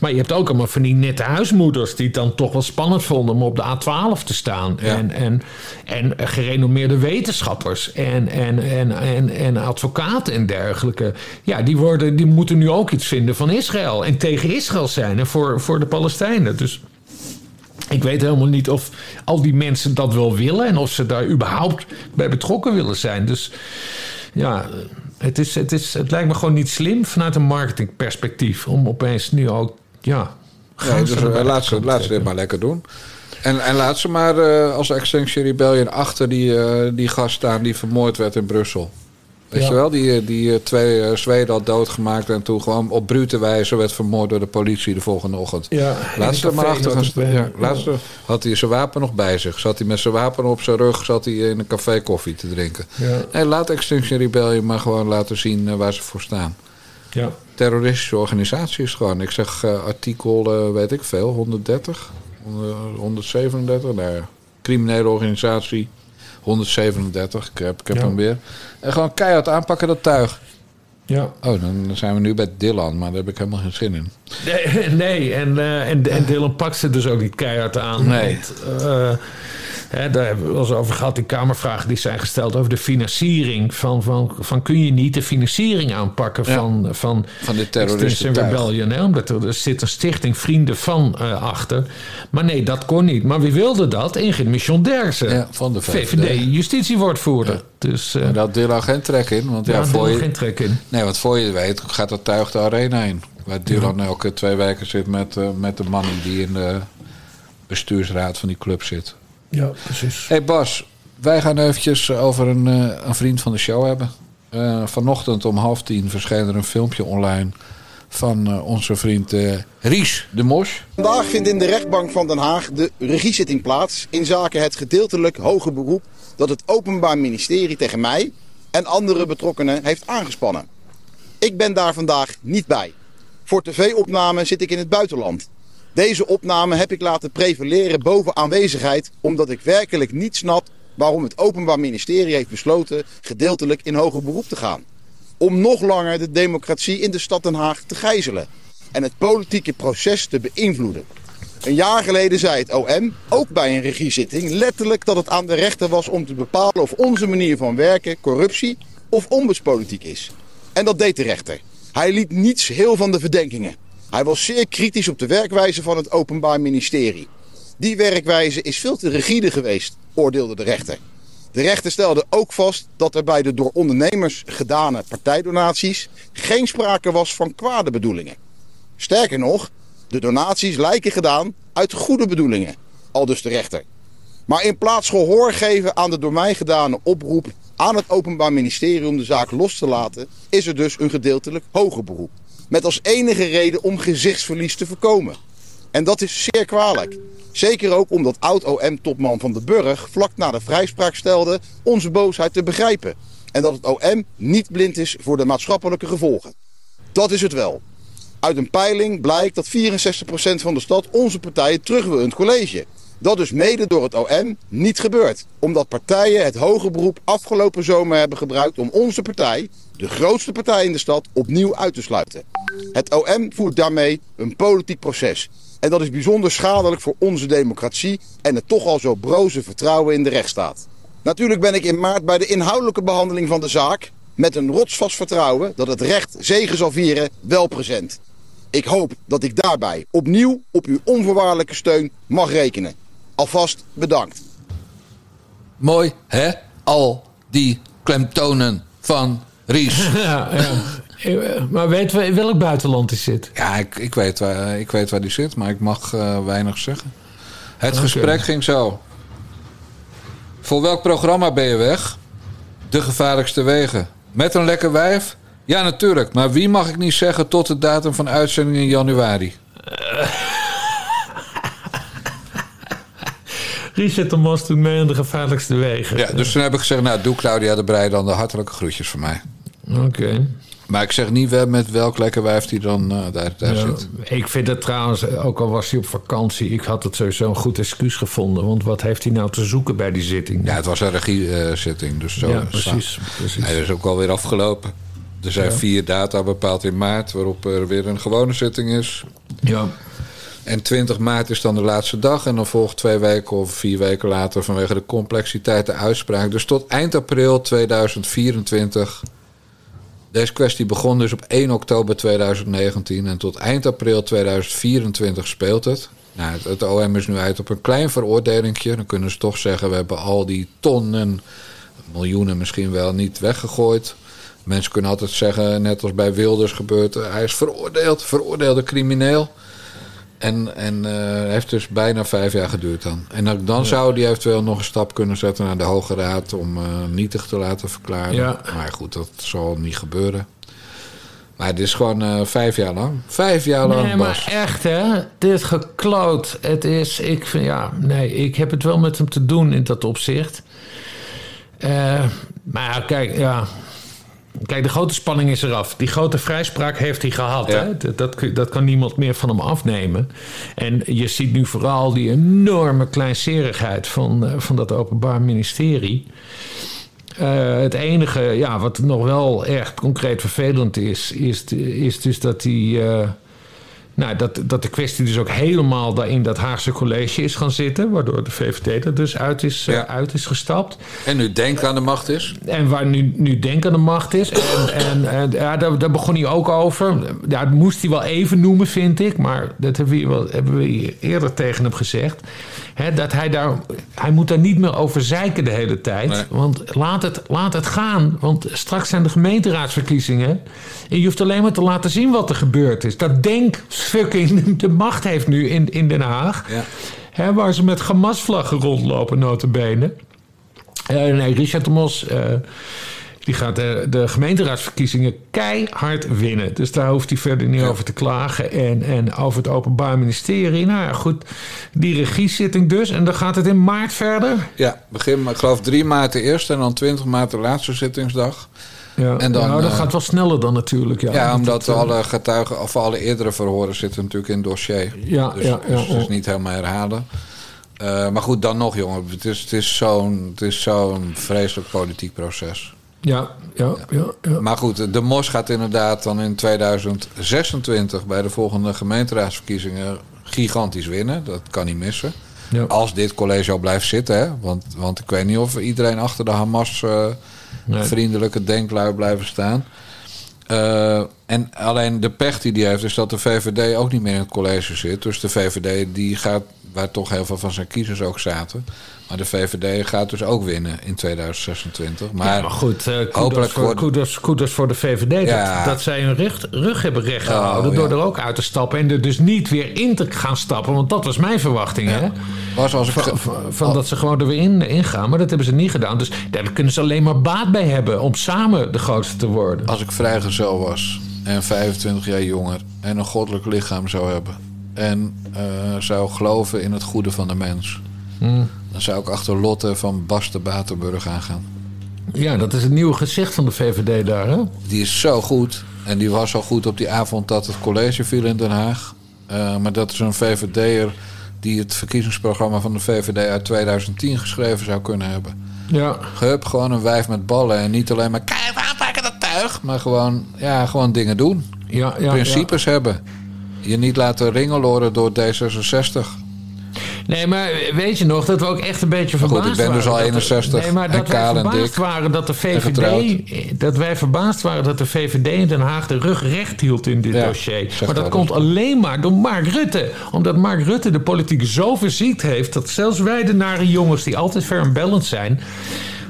Maar je hebt ook allemaal van die nette huismoeders... die het dan toch wel spannend vonden om op de A12 te staan. Ja. En, en, en gerenommeerde wetenschappers en, en, en, en, en advocaten en dergelijke. Ja, die, worden, die moeten nu ook iets vinden van Israël. En tegen Israël zijn en voor, voor de Palestijnen. Dus ik weet helemaal niet of al die mensen dat wel willen... en of ze daar überhaupt bij betrokken willen zijn. Dus ja, het, is, het, is, het lijkt me gewoon niet slim vanuit een marketingperspectief... om opeens nu ook, ja... Gaan dus ze eh, laat, ze, laat ze dit maar lekker doen. En, en laat ze maar eh, als Extinction Rebellion achter die, eh, die gast staan die vermoord werd in Brussel. Weet Ja. je wel, die, die eh, twee eh, Zweden had doodgemaakt en toen gewoon op brute wijze werd vermoord door de politie de volgende ochtend. Ja, Laat in ze een er maar achter gaan staan. Ja, laat ze- had hij zijn wapen nog bij zich. Zat hij met zijn wapen op zijn rug, zat hij in een café koffie te drinken. Ja. Nee, laat Extinction Rebellion maar gewoon laten zien eh, waar ze voor staan. Ja. Terroristische organisatie is gewoon, ik zeg artikel, weet ik veel, 130, 100 137, nou ja, criminele organisatie, 137, ik heb, ik heb Ja. hem weer. En gewoon keihard aanpakken dat tuig. ja. Oh, dan zijn we nu bij Dylan, maar daar heb ik helemaal geen zin in. Nee, nee. En, eh, en, en Dylan pakt ze dus ook niet keihard aan. Nee. Want, eh, hè, daar hebben we wel eens over gehad, die Kamervragen die zijn gesteld over de financiering. Van, van, van kun je niet de financiering aanpakken Ja. van, van, Van dit terroristen. Rebellion? Hè? Omdat er, er zit een stichting Vrienden van eh, achter. Maar nee, dat kon niet. Maar wie wilde dat? Ingrid Derksen. Ja, van de VVD. VVD-justitiewoordvoerder. Dus eh Maar daar had Dylan geen trek in, want ja, ja, voor je, geen trek in. Nee, want voor je het weet gaat dat tuig de arena in. Waar Dylan elke twee weken zit met, eh, met de man die in de bestuursraad van die club zit. Ja, precies. hey Bas, wij gaan eventjes over een, eh, een vriend van de show hebben. Eh, vanochtend om half tien verscheen er een filmpje online van eh, onze vriend eh, Ries de Mos. Vandaag vindt in de rechtbank van Den Haag de regiezitting plaats in zaken het gedeeltelijk hoger beroep dat het Openbaar Ministerie tegen mij en andere betrokkenen heeft aangespannen. Ik ben daar vandaag niet bij. Voor tv-opname zit ik in het buitenland. Deze opname heb ik laten prevaleren boven aanwezigheid omdat ik werkelijk niet snap waarom het Openbaar Ministerie heeft besloten gedeeltelijk in hoger beroep te gaan. Om nog langer de democratie in de stad Den Haag te gijzelen en het politieke proces te beïnvloeden. Een jaar geleden zei het OM, ook bij een regiezitting, letterlijk dat het aan de rechter was om te bepalen of onze manier van werken corruptie of ombudspolitiek is. En dat deed de rechter. Hij liet niets heel van de verdenkingen. Hij was zeer kritisch op de werkwijze van het Openbaar Ministerie. Die werkwijze is veel te rigide geweest, oordeelde de rechter. De rechter stelde ook vast dat er bij de door ondernemers gedane partijdonaties geen sprake was van kwade bedoelingen. Sterker nog, de donaties lijken gedaan uit goede bedoelingen, al dus de rechter. Maar in plaats gehoor geven aan de door mij gedane oproep aan het Openbaar Ministerie om de zaak los te laten, is er dus een gedeeltelijk hoger beroep. Met als enige reden om gezichtsverlies te voorkomen. En dat is zeer kwalijk. Zeker ook omdat oud-OM-topman Van den Burg vlak na de vrijspraak stelde onze boosheid te begrijpen. En dat het OM niet blind is voor de maatschappelijke gevolgen. Dat is het wel. Uit een peiling blijkt dat 64% van de stad onze partij terug wil in het college. Dat dus mede door het OM niet gebeurt. Omdat partijen het hoger beroep afgelopen zomer hebben gebruikt om onze partij, de grootste partij in de stad, opnieuw uit te sluiten. Het OM voert daarmee een politiek proces. En dat is bijzonder schadelijk voor onze democratie en het toch al zo broze vertrouwen in de rechtsstaat. Natuurlijk ben ik in maart bij de inhoudelijke behandeling van de zaak met een rotsvast vertrouwen dat het recht zegen zal vieren wel present. Ik hoop dat ik daarbij opnieuw op uw onvoorwaardelijke steun mag rekenen. Alvast bedankt. Mooi, hè? Al die klemtonen van Ries. Ja, ja. Eh, Maar weten we in welk buitenland hij zit? Ja, ik, ik, weet waar, ik weet waar die zit, maar ik mag eh, weinig zeggen. Het gesprek ging zo. Voor welk programma ben je weg? De gevaarlijkste wegen. Met een lekker wijf? Ja, natuurlijk. Maar wie mag ik niet zeggen tot de datum van uitzending in januari? Richard Mos doet mee aan de gevaarlijkste wegen. Ja, dus toen heb ik gezegd, nou, doe Claudia de Breij dan de hartelijke groetjes voor mij. Oké. Maar ik zeg niet wel met welk lekker wijf die dan eh, daar, daar Ja, zit. ik vind het trouwens, ook al was hij op vakantie, ik had het sowieso een goed excuus gevonden. Want wat heeft hij nou te zoeken bij die zitting? Ja, het was een regiezitting, dus zo. Ja, precies. precies. Hij is ook alweer afgelopen. Er zijn vier data bepaald in maart, waarop er weer een gewone zitting is. Ja. En 20 maart is dan de laatste dag. En dan volgt twee weken of vier weken later vanwege de complexiteit de uitspraak. Dus tot eind april 2024. Deze kwestie begon dus op 1 oktober 2019. En tot eind april 2024 speelt het. Nou, het, OM is nu uit op een klein veroordelingje. Dan kunnen ze toch zeggen: we hebben al die tonnen, miljoenen misschien wel, niet weggegooid. Mensen kunnen altijd zeggen, net als bij Wilders gebeurt, hij is veroordeeld, veroordeelde crimineel. En, en eh, heeft dus bijna vijf jaar geduurd dan. En dan, zou die eventueel nog een stap kunnen zetten naar de Hoge Raad om eh, nietig te laten verklaren. Ja. Maar goed, dat zal niet gebeuren. Maar het is gewoon eh, vijf jaar lang. Vijf jaar lang, Nee, maar echt hè, dit gekloot. Het is, ik vind, ja, nee, ik heb het wel met hem te doen in dat opzicht. Maar kijk, ja. Kijk, de grote spanning is eraf. Die grote vrijspraak heeft hij gehad. Ja. Hè? Dat, dat kan niemand meer van hem afnemen. En je ziet nu vooral die enorme kleinserigheid van, eh, van dat Openbaar Ministerie. Eh, het enige ja, wat nog wel echt concreet vervelend is, is, is dus dat die. eh, nou, dat, dat de kwestie dus ook helemaal daar in dat Haagse college is gaan zitten. Waardoor de VVD er dus uit is, eh, uit is gestapt. En nu Denk aan de macht is. En waar nu, nu Denk aan de macht is. En, en, en ja, daar, daar begon hij ook over. Ja, dat moest hij wel even noemen, vind ik. Maar dat hebben we, hier wel, hebben we hier eerder tegen hem gezegd. Hè, dat hij daar. Hij moet daar niet meer over zeiken de hele tijd. Nee. Want laat het, laat het gaan. Want straks zijn de gemeenteraadsverkiezingen. En je hoeft alleen maar te laten zien wat er gebeurd is. Dat Denk fucking de macht heeft nu in, in Den Haag. Ja. Hè, waar ze met Hamas-vlaggen rondlopen, notabene. Eh nee, Richard de Mos... eh, die gaat de, de gemeenteraadsverkiezingen keihard winnen. Dus daar hoeft hij verder niet over te klagen. En, en over het Openbaar Ministerie. Nou ja, goed. Die regiezitting dus. En dan gaat het in maart verder. Ja, begin, ik geloof 3 maart de eerste en dan 20 maart de laatste zittingsdag. Ja, En dan, nou, dat eh, gaat wel sneller dan natuurlijk. Ja, Ja, omdat het, eh, alle getuigen of alle eerdere verhoren zitten natuurlijk in het dossier. Ja, dus, ja, ja, dus het is niet helemaal herhalen. Eh, maar goed, dan nog, jongen. Het is, het is zo'n het is zo'n vreselijk politiek proces. Ja, ja, ja. ja. Maar goed, de MOS gaat inderdaad dan in 2026 bij de volgende gemeenteraadsverkiezingen gigantisch winnen. Dat kan niet missen. Ja. Als dit college al blijft zitten, hè? Want, want ik weet niet of iedereen achter de Hamas Nee. vriendelijke denklui blijven staan. Eh, en alleen de pech die die heeft, is dat de VVD ook niet meer in het college zit. Dus de VVD die gaat, waar toch heel veel van zijn kiezers ook zaten. Maar de VVD gaat dus ook winnen in 2026. Maar, Ja, maar goed, eh kudos, hopelijk voor, wordt- voor de VVD. Ja. Dat, dat zij hun rug, rug hebben rechtgehouden Oh, door ja. er ook uit te stappen. En er dus niet weer in te gaan stappen. Want dat was mijn verwachting. Hè? was als ik, Van, van, van dat ze gewoon er weer in, in gaan. Maar dat hebben ze niet gedaan. Dus daar kunnen ze alleen maar baat bij hebben. Om samen de grootste te worden. als ik vrijgezel was en 25 jaar jonger en een goddelijk lichaam zou hebben en eh, zou geloven in het goede van de mens, Hmm. dan zou ik achter Lotte van Basten Batenburg aangaan. Ja, dat is het nieuwe gezicht van de VVD daar. Hè? Die is zo goed en die was al goed op die avond dat het college viel in Den Haag. Eh, maar dat is een VVD'er die het verkiezingsprogramma van de VVD uit 2010 geschreven zou kunnen hebben. Ja, Hup, gewoon een wijf met ballen en niet alleen maar keihard aanpakken dat tuig, maar gewoon, ja, gewoon dingen doen. ja, ja. principes hebben. Je niet laten ringeloren door D66. Nee, maar weet je nog dat we ook echt een beetje Maar goed, verbaasd ik ben dus waren al dat er- 61 nee, maar en dat wij kaal en verbaasd dik waren dat de. VVD... Dat wij verbaasd waren dat de VVD in Den Haag de rug recht hield in dit Ja, dossier. Maar dat komt alleen maar door Mark Rutte. Omdat Mark Rutte de politiek zo verziekt heeft... dat zelfs wij de nare jongens die altijd fair en balanced zijn...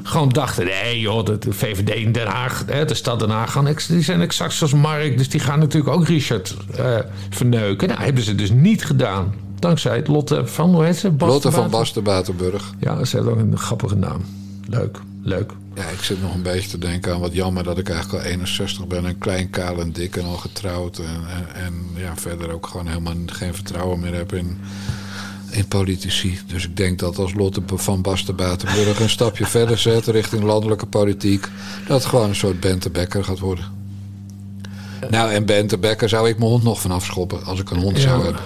gewoon dachten, nee joh, de, de VVD in Den Haag, hè, de stad Den Haag... Gaan, die zijn exact zoals Mark, dus die gaan natuurlijk ook Richard eh, verneuken. Nou, hebben ze dus niet gedaan. Dankzij het Lotte van, hoe heet ze? Lotte van Baten? Basten Batenburg. Ja, ze heeft ook een grappige naam. Leuk, leuk. Ja, ik zit nog een beetje te denken aan wat jammer dat ik eigenlijk al 61 ben. En klein, kaal en dik en al getrouwd. En, en, en ja, verder ook gewoon helemaal geen vertrouwen meer heb in, in politici. Dus ik denk dat als Lotte van Basten Batenburg een stapje verder zet richting landelijke politiek... dat het gewoon een soort Bente Becker gaat worden. Nou, en Bente Becker zou ik mijn hond nog vanaf schoppen als ik een hond zou Ja. hebben.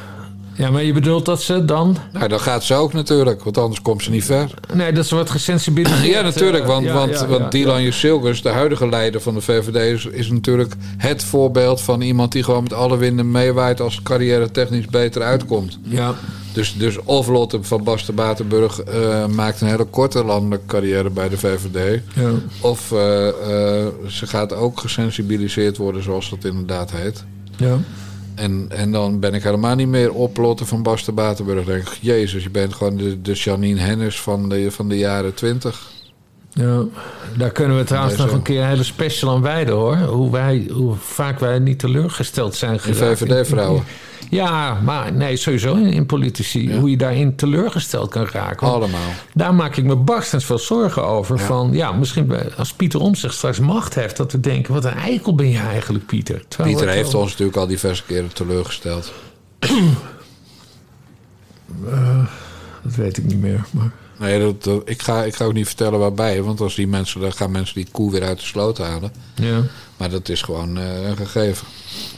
Ja, maar je bedoelt dat ze dan... Nou, dan gaat ze ook natuurlijk, want anders komt ze niet ver. Nee, dat ze wordt gesensibiliseerd. Ja, natuurlijk, want, eh, want, ja, want Dylan Jusilgus, de huidige leider van de VVD, is, is natuurlijk het voorbeeld van iemand die gewoon met alle winden meewaait als carrière technisch beter uitkomt. Ja, Dus, dus of Lotte van Basten Batenburg eh, maakt een hele korte landelijke carrière bij de VVD. ja. Of eh, eh, ze gaat ook gesensibiliseerd worden, zoals dat inderdaad heet. ja. En, en dan ben ik helemaal niet meer op Lotte van Basten Batenburg. Dan denk ik, jezus, je bent gewoon de, de Janine Hennis van de, van de jaren twintig. Ja, daar kunnen we trouwens nog een keer een hele special aan wijden hoor. Hoe, wij, hoe vaak wij niet teleurgesteld zijn In geraakt. VVD-vrouwen. Ja, maar nee, sowieso in, in politici. Hoe je daarin teleurgesteld kan raken. Allemaal. Daar maak ik me barstens veel zorgen over. Van ja, misschien als Pieter Omtzigt straks macht heeft, dat we denken: wat een eikel ben je eigenlijk, Pieter. Terwijl Pieter heeft ons natuurlijk al diverse keren teleurgesteld. Dat weet ik niet meer. Maar... Nee, dat, dat- ik, ga, ik ga ook niet vertellen waarbij. Want als die mensen, dan gaan mensen die koe weer uit de sloot halen. Ja. Maar dat is gewoon eh, een gegeven.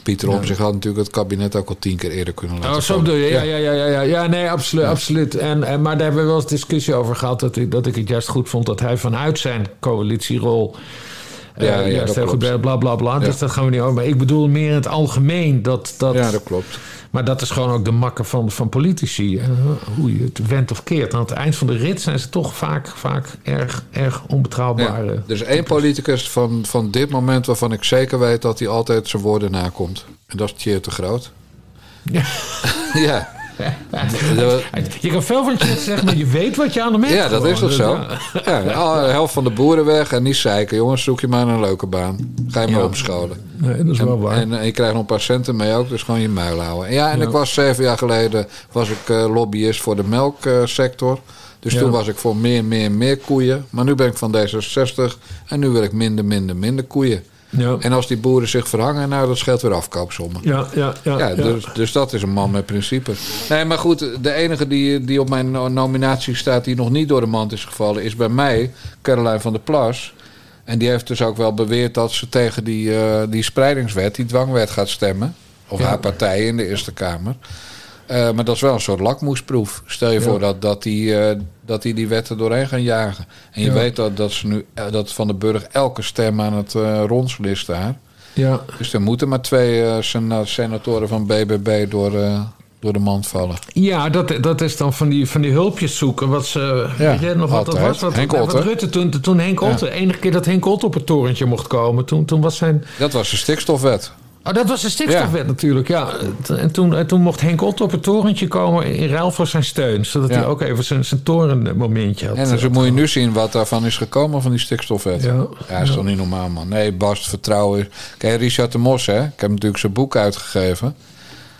Pieter Omtzigt had natuurlijk het kabinet ook al tien keer eerder kunnen laten Oh, zo bedoel je? Ja, ja, ja, ja, ja. ja nee, absoluut. absoluut. En, en, maar daar hebben we wel eens discussie over gehad. Dat ik, dat ik het juist goed vond dat hij vanuit zijn coalitierol. Eh, Ja, ja, juist heel goed deed, bla bla bla. Dus dat gaan we niet over. Maar ik bedoel meer in het algemeen dat. dat, Ja, dat klopt. Maar dat is gewoon ook de makker van, van politici. hoe je het wendt of keert. Aan het eind van de rit zijn ze toch vaak, vaak erg, erg onbetrouwbaar. Ja, is één politicus van, van dit moment waarvan ik zeker weet dat hij altijd zijn woorden nakomt. En dat is Thierry de Groot. Ja. ja. Je kan veel van je zeggen, maar je weet wat je aan hem hebt. Ja, dat gewoon. is toch Dus, zo? ja. Ja, de helft van de boeren weg en niet zeiken. Jongens, zoek je maar een leuke baan. Ga je maar Ja. omscholen. Nee, dat is wel waar. En, en je krijgt nog een paar centen mee ook, dus gewoon je muil houden. En ja, en Ja. ik was zeven jaar geleden was ik eh, lobbyist voor de melksector. Dus Ja. toen was ik voor meer, meer, meer koeien. Maar nu ben ik van D66 en nu wil ik minder, minder, minder koeien. Ja. En als die boeren zich verhangen, nou, dat scheelt weer afkoopsommen. Ja, ja, ja. Ja. Dus, dus dat is een man met principes. Nee, maar goed, de enige die, die op mijn no- nominatie staat... die nog niet door de mand is gevallen, is bij mij Caroline van der Plas. En die heeft dus ook wel beweerd dat ze tegen die, eh, die spreidingswet... die dwangwet gaat stemmen. Of Ja. haar partij in de Eerste Kamer. Eh, maar dat is wel een soort lakmoesproef. Stel je Ja. voor dat, dat, die, eh, dat die die wetten doorheen gaan jagen. En je Ja. weet dat, dat, ze nu, eh, dat Van den Burg elke stem aan het ronselen is daar. ja. Dus er moeten maar twee sena- senatoren van BBB door, door de mand vallen. Ja, dat, dat is dan van die, van die hulpjes zoeken. Wat ze, Ja, weet nog wat dat was? Wat, Henk wat. Rutte toen, toen Henk Otter, de enige keer dat Henk Otter op het torentje mocht komen, toen, toen was zijn... Dat was de stikstofwet. Oh, dat was de stikstofwet natuurlijk, ja. En toen, en toen mocht Henk Otter op het torentje komen in ruil voor zijn steun. Zodat Ja. hij ook even zijn, zijn torenmomentje had. En dan moet je nu zien wat daarvan is gekomen van die stikstofwet. Ja. Ja, is toch niet normaal, man. Nee, Bast, vertrouwen. Kijk, Richard de Mos, hè. Ik heb natuurlijk zijn boek uitgegeven.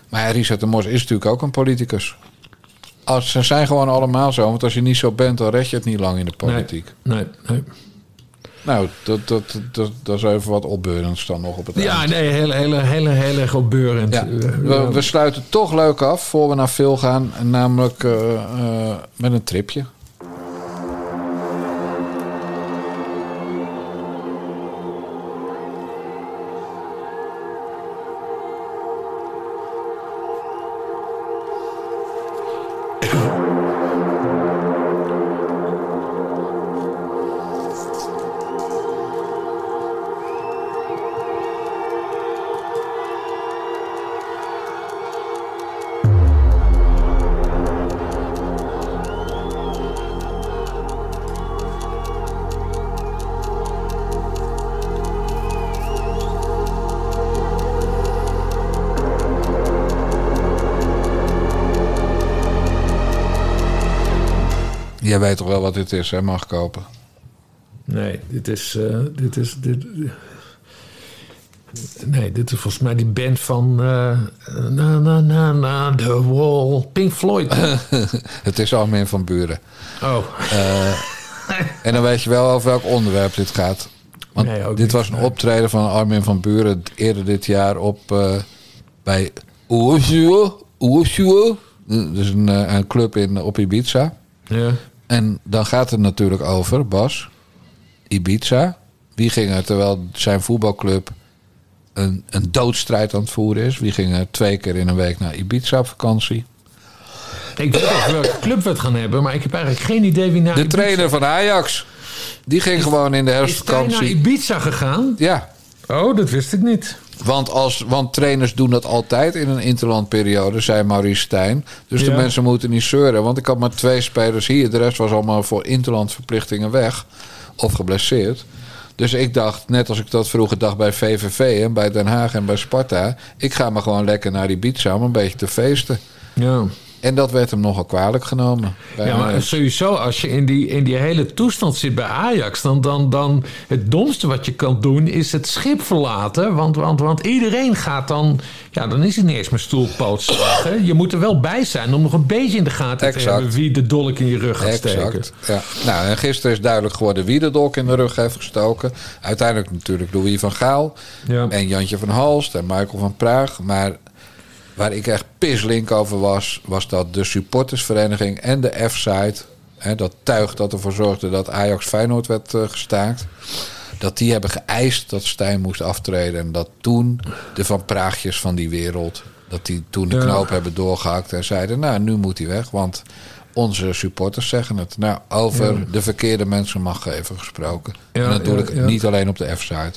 Maar Richard de Mos is natuurlijk ook een politicus. Als, ze zijn gewoon allemaal zo. Want als je niet zo bent, dan red je het niet lang in de politiek. Nee, nee. Nou, dat, dat, dat, dat is even wat opbeurends dan nog op het Ja, eind. nee, heel, heel, heel, heel erg opbeurend. Ja, Eh, we, sluiten toch leuk af voor we naar Phil gaan. Namelijk eh, eh, met een tripje. Jij weet toch wel wat dit is, hè? Mag kopen. Nee, dit is. eh, dit is dit, nee, dit is volgens mij die band van. eh, na, na, na, na, The Wall. Pink Floyd. Het is Armin van Buren. oh. En dan weet je wel over welk onderwerp dit gaat. Want Nee, ook dit niet, was een nee. optreden van Armin van Buren eerder dit jaar op eh, bij Oosje. Oosje. Dus een, eh, een club in, op Ibiza. Ja. En dan gaat het natuurlijk over, Bas, Ibiza. Wie ging er terwijl zijn voetbalclub een, een doodstrijd aan het voeren is? Wie ging er twee keer in een week naar Ibiza op vakantie? Ik weet ook welke club we het gaan hebben, maar ik heb eigenlijk geen idee wie naar De Ibiza- trainer van Ajax. Die ging gewoon in de Is hij naar herfstvakantie. Ibiza gegaan? Ja, Oh, dat wist ik niet. Want, als, want trainers doen dat altijd in een interlandperiode, zei Maurice Stijn. Dus de mensen moeten niet zeuren. Want ik had maar twee spelers hier. De rest was allemaal voor interlandverplichtingen weg. Of geblesseerd. Dus ik dacht, net als ik dat vroeger dacht bij VVV en bij Den Haag en bij Sparta. Ik ga maar gewoon lekker naar die pizza om een beetje te feesten. Ja. En dat werd hem nogal kwalijk genomen. Ja, maar sowieso, als je in die, in die hele toestand zit bij Ajax, dan, dan, dan het domste wat je kan doen is het schip verlaten. Want, want, want iedereen gaat dan, ja, dan is het niet eens meer stoelpootslag. hè. Je moet er wel bij zijn om nog een beetje in de gaten te hebben wie de dolk in je rug gaat steken. Exact. Ja. Nou, en gisteren is duidelijk geworden wie de dolk in de rug heeft gestoken. Uiteindelijk natuurlijk Louis van Gaal. Ja. En Jantje van Halst en Michael van Praag. Maar waar ik echt pislink over was, was dat de supportersvereniging en de F-site, hè, dat tuig dat ervoor zorgde dat Ajax Feyenoord werd eh, gestaakt, dat die hebben geëist dat Stijn moest aftreden. En dat toen de Van Praagjes van die wereld, dat die toen de Ja. knoop hebben doorgehakt en zeiden, nou, nu moet hij weg, want onze supporters zeggen het. Nou, over Ja. de verkeerde mensen mag even gesproken. Ja, en natuurlijk niet alleen op de F-site.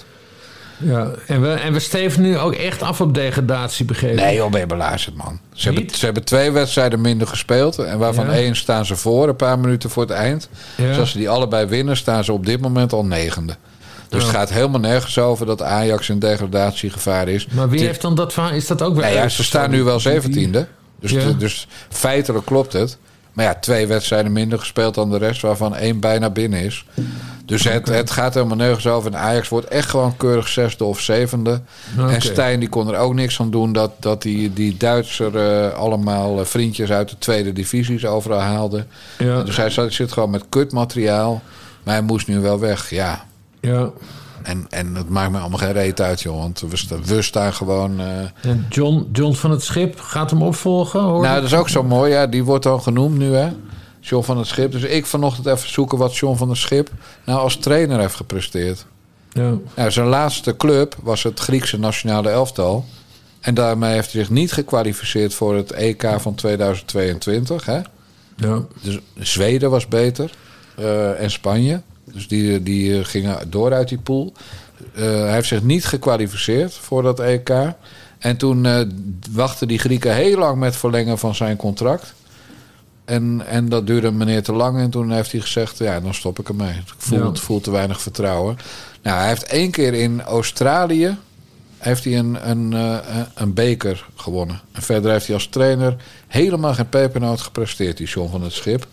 Ja, en we, en we steven nu ook echt af op degradatie, begrepen. Nee, joh, ben je man. Ze hebben, ze hebben twee wedstrijden minder gespeeld. En waarvan Ja. één staan ze voor, een paar minuten voor het eind. Ja. Dus als ze die allebei winnen, staan ze op dit moment al negende. Dus Ja. het gaat helemaal nergens over dat Ajax in degradatiegevaar is. Maar wie heeft dan dat verhaal? Is dat ook weer... Nou ja, ze staan nu wel zeventiende. Dus, dus feitelijk klopt het. Maar ja, twee wedstrijden minder gespeeld dan de rest, waarvan één bijna binnen is. Dus het, het gaat helemaal nergens over. En Ajax wordt echt gewoon keurig zesde of zevende. En Stijn die kon er ook niks aan doen dat, dat die, die Duitser eh, allemaal eh, vriendjes uit de tweede divisies overal haalde. Ja. Dus hij zat, zit gewoon met kutmateriaal. Maar hij moest nu wel weg, ja. Ja. En, en het maakt me allemaal geen reet uit, joh. Want we, sta- we staan gewoon... En John, John van het Schip gaat hem opvolgen, hoor. Nou, dat is ook zo mooi. Ja, die wordt dan genoemd nu, hè? John van het Schip. Dus ik vanochtend even zoeken wat John van het Schip nou als trainer heeft gepresteerd. Ja. Nou, zijn laatste club was het Griekse nationale elftal. En daarmee heeft hij zich niet gekwalificeerd voor het EK van 2022. Hè? Ja. Dus Zweden was beter. eh, en Spanje. Dus die, die eh, gingen door uit die pool. Eh, hij heeft zich niet gekwalificeerd voor dat EK. En toen eh, wachten die Grieken heel lang met verlengen van zijn contract. En, en dat duurde een meneer te lang. En toen heeft hij gezegd: Ja, dan stop ik ermee. Ik voel, Ja. het voel te weinig vertrouwen. Nou, hij heeft één keer in Australië heeft hij een, een, eh, een beker gewonnen. En verder heeft hij als trainer helemaal geen pepernoot gepresteerd, die John van het Schip.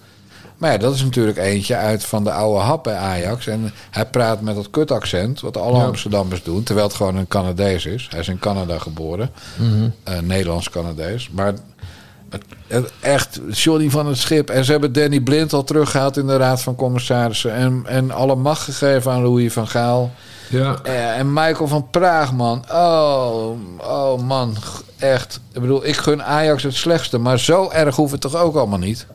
Maar ja, dat is natuurlijk eentje uit van de oude hap bij Ajax. En hij praat met dat kutaccent, wat alle Ja. Amsterdammers doen. Terwijl het gewoon een Canadees is. Hij is in Canada geboren. Eh, Nederlands-Canadees. Maar echt, Johnny van het Schip. En ze hebben Danny Blind al teruggehaald in de Raad van Commissarissen. En, en alle macht gegeven aan Louis van Gaal. Ja. Eh, en Michael van Praag, man. Oh, oh man. Echt. Ik bedoel, ik gun Ajax het slechtste. Maar zo erg hoeft het toch ook allemaal niet?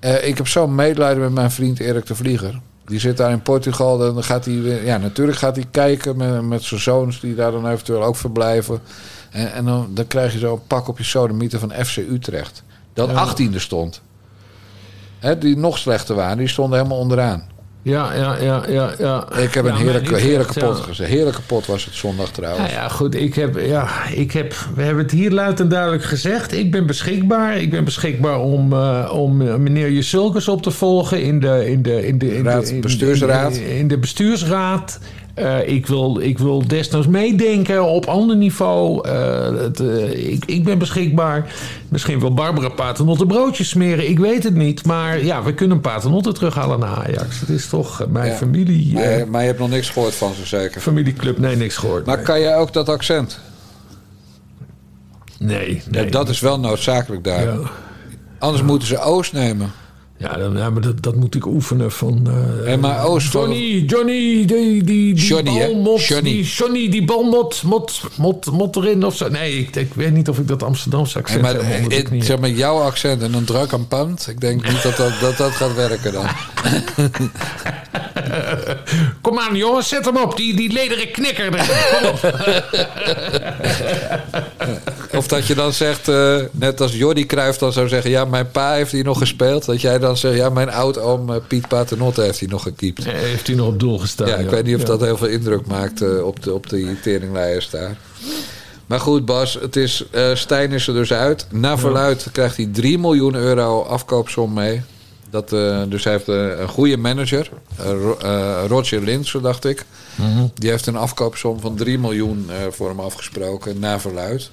Eh, ik heb zo'n medelijden met mijn vriend Erik de Vlieger. Die zit daar in Portugal. Dan gaat hij. Ja, natuurlijk gaat hij kijken met, met zijn zoons... die daar dan eventueel ook verblijven. En, en dan, dan krijg je zo'n pak op je sodemieter van FC Utrecht. Dat Ja. 18e stond. Hè, die nog slechter waren. Die stonden helemaal onderaan. Ja, ja, ja, ja, ja. Ik heb Ja, een heerlijke, heerlijke pot ja. gezet. Heerlijke pot was het zondag Ja, trouwens. ja, goed. Ik heb, ja, ik heb, we hebben het hier luid en duidelijk gezegd. Ik ben beschikbaar. Ik ben beschikbaar om, eh, om eh, meneer Jusulkes op te volgen in de, in de, in de, in Raad- de in- bestuursraad. In, in de bestuursraad. Eh, ik, wil, ik wil desnoods meedenken op ander niveau. Eh, het, eh, ik, ik ben beschikbaar. Misschien wil Barbara Paternotte broodjes smeren. Ik weet het niet. Maar ja, we kunnen Paternotte terughalen naar Ajax. Het is toch mijn Ja. familie, Maar, eh, maar je hebt nog niks gehoord van ze zeker. familieclub. Nee, niks gehoord. Maar nee. kan jij ook dat accent? nee, Ja, nee. dat is wel noodzakelijk daar. Ja. Anders moeten ze Oost nemen. Ja, dan, ja maar dat, dat moet ik oefenen van... eh, Hé, maar van- Johnny, Johnny, die, die, die Johnny, hè? bal mot, Johnny. die Johnny, die bal mot, mot, mot, erin of zo. Nee, ik, ik weet niet of ik dat Amsterdamse accent maar heb zeg maar jouw accent en een druk aan pand. Ik denk niet dat dat, dat, dat gaat werken dan. Kom aan jongens, zet hem op, die, die lederen knikker. erin. Kom op. Of dat je dan zegt, eh, net als Jordi Cruijff dan zou zeggen... ja, mijn pa heeft hier nog gespeeld. Dat jij dan zegt, ja, mijn oud-oom eh, Piet Paternotte heeft hier nog gekiept. Heeft hij nog op doel gestaan? Ja, ik weet niet of dat heel veel indruk maakt eh, op, de, op die teringlijers daar. Maar goed, Bas, het is, eh Stijn is er dus uit. Na verluid krijgt hij 3 miljoen euro afkoopsom mee. Dat, eh, dus hij heeft een goede manager, eh, Roger Linsen, dacht ik. Die heeft een afkoopsom van 3 miljoen voor hem afgesproken, na verluid.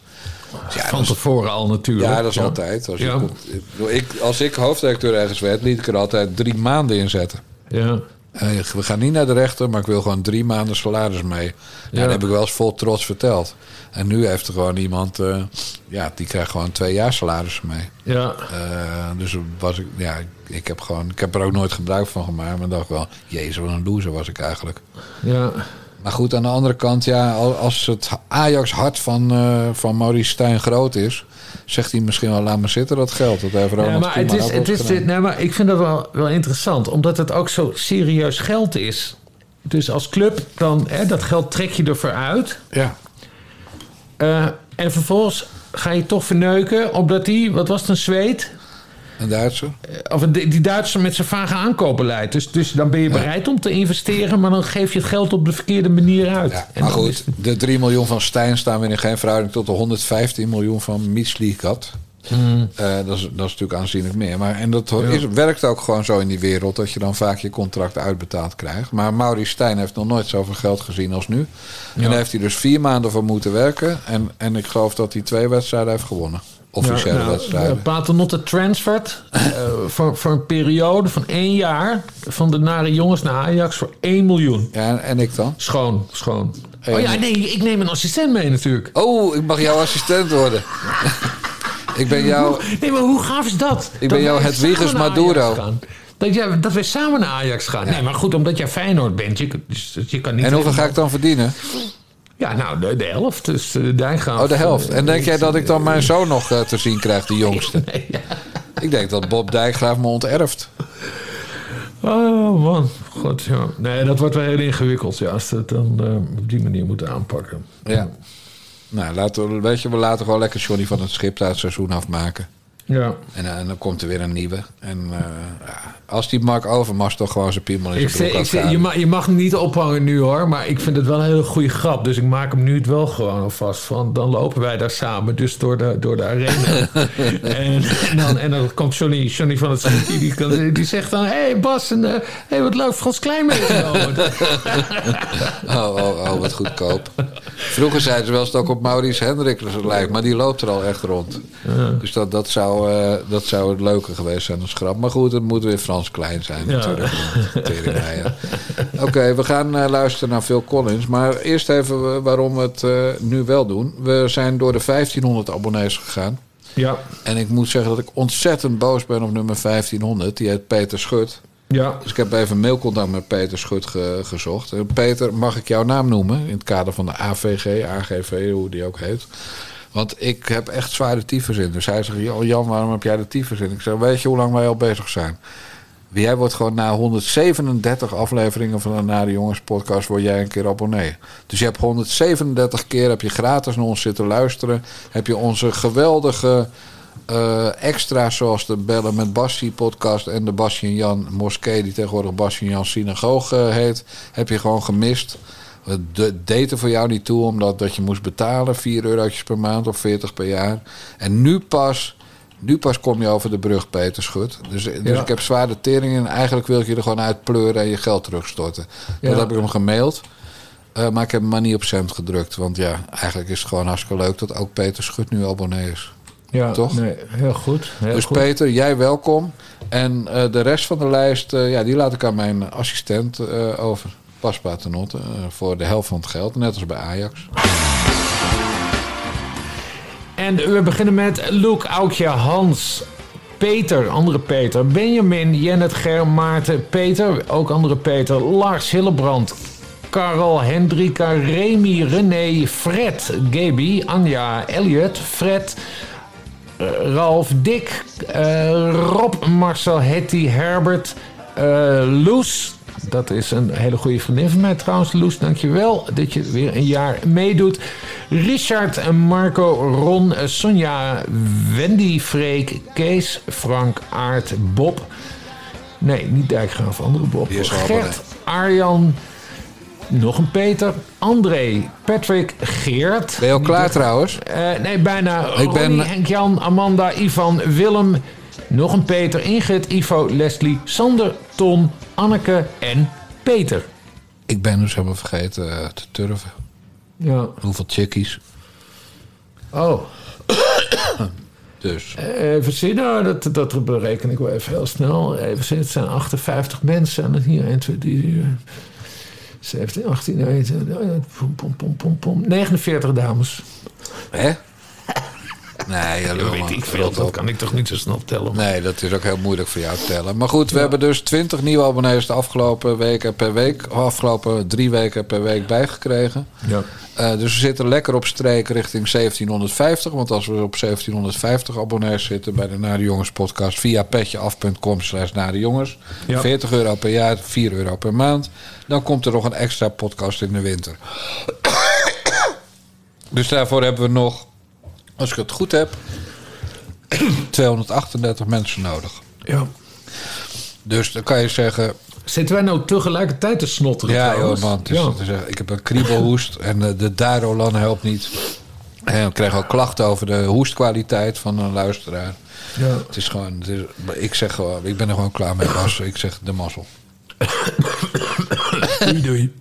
Van tevoren al natuurlijk. Ja, dat is altijd. Als, Ja. je komt- ik, als ik hoofdredacteur ergens werd, liet ik er altijd drie maanden in zetten. Ja. Eh, we gaan niet naar de rechter, maar ik wil gewoon drie maanden salaris mee. Ja. Ja. Dat heb ik wel eens vol trots verteld. En nu heeft er gewoon iemand, eh, ja, die krijgt gewoon twee jaar salaris mee. Ja. Eh, dus was ik, ja, ik, ik heb gewoon, ik heb er ook nooit gebruik van gemaakt. Maar dacht wel, jezus, wat een loser was ik eigenlijk. Ja. Maar goed, aan de andere kant, ja, al- als het Ajax-hart van, eh, van Maurice Stijn groot is, zegt hij misschien wel, laat me zitten dat geld. Dat heeft Ja, maar het is, het is dit, nee, maar ik vind dat wel, wel interessant, omdat het ook zo serieus geld is. Dus als club, dan, hè, dat geld trek je ervoor uit. Ja. Eh, en vervolgens ga je toch verneuken, omdat die, wat was het, een zweet? Een Duitser? Of die die Duitser met zijn vage aankoopbeleid. Dus, dus dan ben je bereid om te investeren, maar dan geef je het geld op de verkeerde manier uit. En Maar goed, is- de 3 miljoen van Stijn staan weer in geen verhouding tot de 115 miljoen van Mietslikat. Hmm. Eh, dat, is, dat is natuurlijk aanzienlijk meer. Maar, en dat is, werkt ook gewoon zo in die wereld, dat je dan vaak je contract uitbetaald krijgt. Maar Maurice Stijn heeft nog nooit zoveel geld gezien als nu. En daar heeft hij dus vier maanden voor moeten werken. En, en ik geloof dat hij twee wedstrijden heeft gewonnen. Officiële Ja, wedstrijden. Paternotte transfert eh, voor, voor een periode van één jaar van de nare jongens naar Ajax voor 1 miljoen. Ja, en, en ik dan? Schoon, schoon. Oh ja, nee, ik neem een assistent mee natuurlijk. Oh, ik mag jouw assistent worden. ik ben jouw... Nee, maar hoe gaaf is dat? Ik ben jouw wij naar Maduro. Dat, jij, dat we samen naar Ajax gaan. Nee, maar goed, omdat jij Feyenoord bent. Je, dus je kan niet En hoeveel ga ik dan verdienen? Ja, nou, de, de helft. Dus uh, Dijkgraaf. Oh, de helft. En denk jij dat ik dan mijn zoon nog eh, te zien krijg, de jongste? Nee, ja. Ik denk dat Bob Dijkgraaf me onterft. Oh man, god ja. Nee, dat wordt wel heel ingewikkeld ja, als het dan eh, op die manier moeten aanpakken. Ja. Nou, laten we, weet je, we laten gewoon lekker Johnny van het schip uit het seizoen afmaken. Ja. En, eh, en dan komt er weer een nieuwe. En eh, als die Mark Overmars toch gewoon zijn piemel in zijn broek had je, mag, je mag hem niet ophangen nu hoor, maar ik vind het wel een hele goede grap. Dus ik maak hem nu het wel gewoon alvast van. Dan lopen wij daar samen, dus door de, door de arena. en, en, dan, en dan komt Johnny, Johnny van het Schip, die, kan- die zegt dan... Hé hey Bas, en, eh, hey, wat leuk, Frans Klein meegenomen. Oh, oh, oh, wat goedkoop. Vroeger zeiden ze wel eens dat ook op Maurice Hendrik lijkt, maar die loopt er al echt rond. Dus dat, dat, zou, eh, dat zou het leuke geweest zijn als grap. Maar goed, het moet weer Frans Klein zijn Ja. natuurlijk. Oké, we gaan eh, luisteren naar Phil Collins. Maar eerst even eh, waarom we het nu wel doen. We zijn door de 1500 abonnees gegaan. ja, En ik moet zeggen dat ik ontzettend boos ben op nummer 1500. Die heet Peter Schut. Ja. Dus ik heb even mailcontact met Peter Schut ge- gezocht. En Peter, mag ik jouw naam noemen? In het kader van de AVG, AGV, hoe die ook heet. Want ik heb echt zware tyfus in. Dus hij zegt, "Joh, Jan, waarom heb jij de tyfus in? Ik zeg, weet je hoe lang wij al bezig zijn? Jij wordt gewoon na 137 afleveringen van de Nare Jongens podcast... word jij een keer abonnee. Dus je hebt 137 keer heb je gratis naar ons zitten luisteren. Heb je onze geweldige eh, extra's zoals de Bellen met Bassie podcast... en de Bassie en Jan Moskee, die tegenwoordig Bassie en Jan Synagoge eh, heet... heb je gewoon gemist. Het de- deed er voor jou niet toe, omdat dat je moest betalen... 4 eurotjes per maand of 40 per jaar. En nu pas... Nu pas kom je over de brug, Peter Schut. Dus, dus Ja. ik heb zware teringen en eigenlijk wil ik je er gewoon uit pleuren en je geld terugstorten. Ja. Dat heb ik hem gemaild. Eh, maar ik heb hem maar niet op cent gedrukt. Want ja, eigenlijk is het gewoon hartstikke leuk dat ook Peter Schut nu abonnee is. Ja Toch? Nee, heel goed. Heel dus goed. Peter, jij welkom. En eh, de rest van de lijst, eh, ja, die laat ik aan mijn assistent eh, over. Pas Paternotte, voor de helft van het geld. Net als bij Ajax. En we beginnen met Luc, Aukje, Hans, Peter, andere Peter, Benjamin, Jennet, Ger, Maarten, Peter, ook andere Peter, Lars, Hillebrand, Karel, Hendrika, Remy, René, Fred, Gaby, Anja, Elliot, Fred, Ralf, Dick, eh, Rob, Marcel, Hetty, Herbert, eh, Loes. Dat is een hele goede vriendin van mij trouwens. Loes, dankjewel dat je weer een jaar meedoet. Richard, eh, Marco, Ron, eh, Sonja, Wendy, Freek, Kees, Frank, Aart, Bob. Nee, niet Dijkgraaf, andere Bob. Gert, Arjan, nog een Peter, André, Patrick, Geert. Ben je al klaar trouwens? Eh, nee, bijna. Ik ben- Ronnie, Henk-Jan, Amanda, Ivan, Willem. Nog een Peter, Ingrid, Ivo, Leslie, Sander, Tom, Anneke en Peter. Ik ben dus helemaal vergeten eh, te turven. Ja. Hoeveel chickies? Oh. Dus. Even zien, nou, dat, dat bereken ik wel even heel snel. Even zien, het zijn 58 mensen het hier. 1, 2, 3, 17, 18, 19, pom, pom, pom, pom, pom. 49 dames. Hè? Nee, Dat weet ik veel, dat kan ik toch niet zo snel tellen. Nee, dat is ook heel moeilijk voor jou te tellen. Maar goed, we hebben dus 20 nieuwe abonnees de afgelopen weken per week, afgelopen drie weken per week bijgekregen. Ja. Eh, dus we zitten lekker op streek richting 1750. Want als we op 1750 abonnees zitten bij de Nare Jongens podcast via petjeaf.com slash Nare Jongens. Ja. 40 euro per jaar, 4 euro per maand. Dan komt er nog een extra podcast in de winter. dus daarvoor hebben we nog, als ik het goed heb, 238 mensen nodig. ja. Dus dan kan je zeggen, Zitten wij nou tegelijkertijd te snotteren ja, trouwens? joh, man. Het is, ja. het is echt- ik heb een kriebelhoest en eh, de Darolan helpt niet. En ik kreeg ook klachten over de hoestkwaliteit van een luisteraar. Ja. Het is gewoon, het is, ik zeg gewoon, ik ben er gewoon klaar mee, Bas. Ik zeg de mazzel. Doei, doei.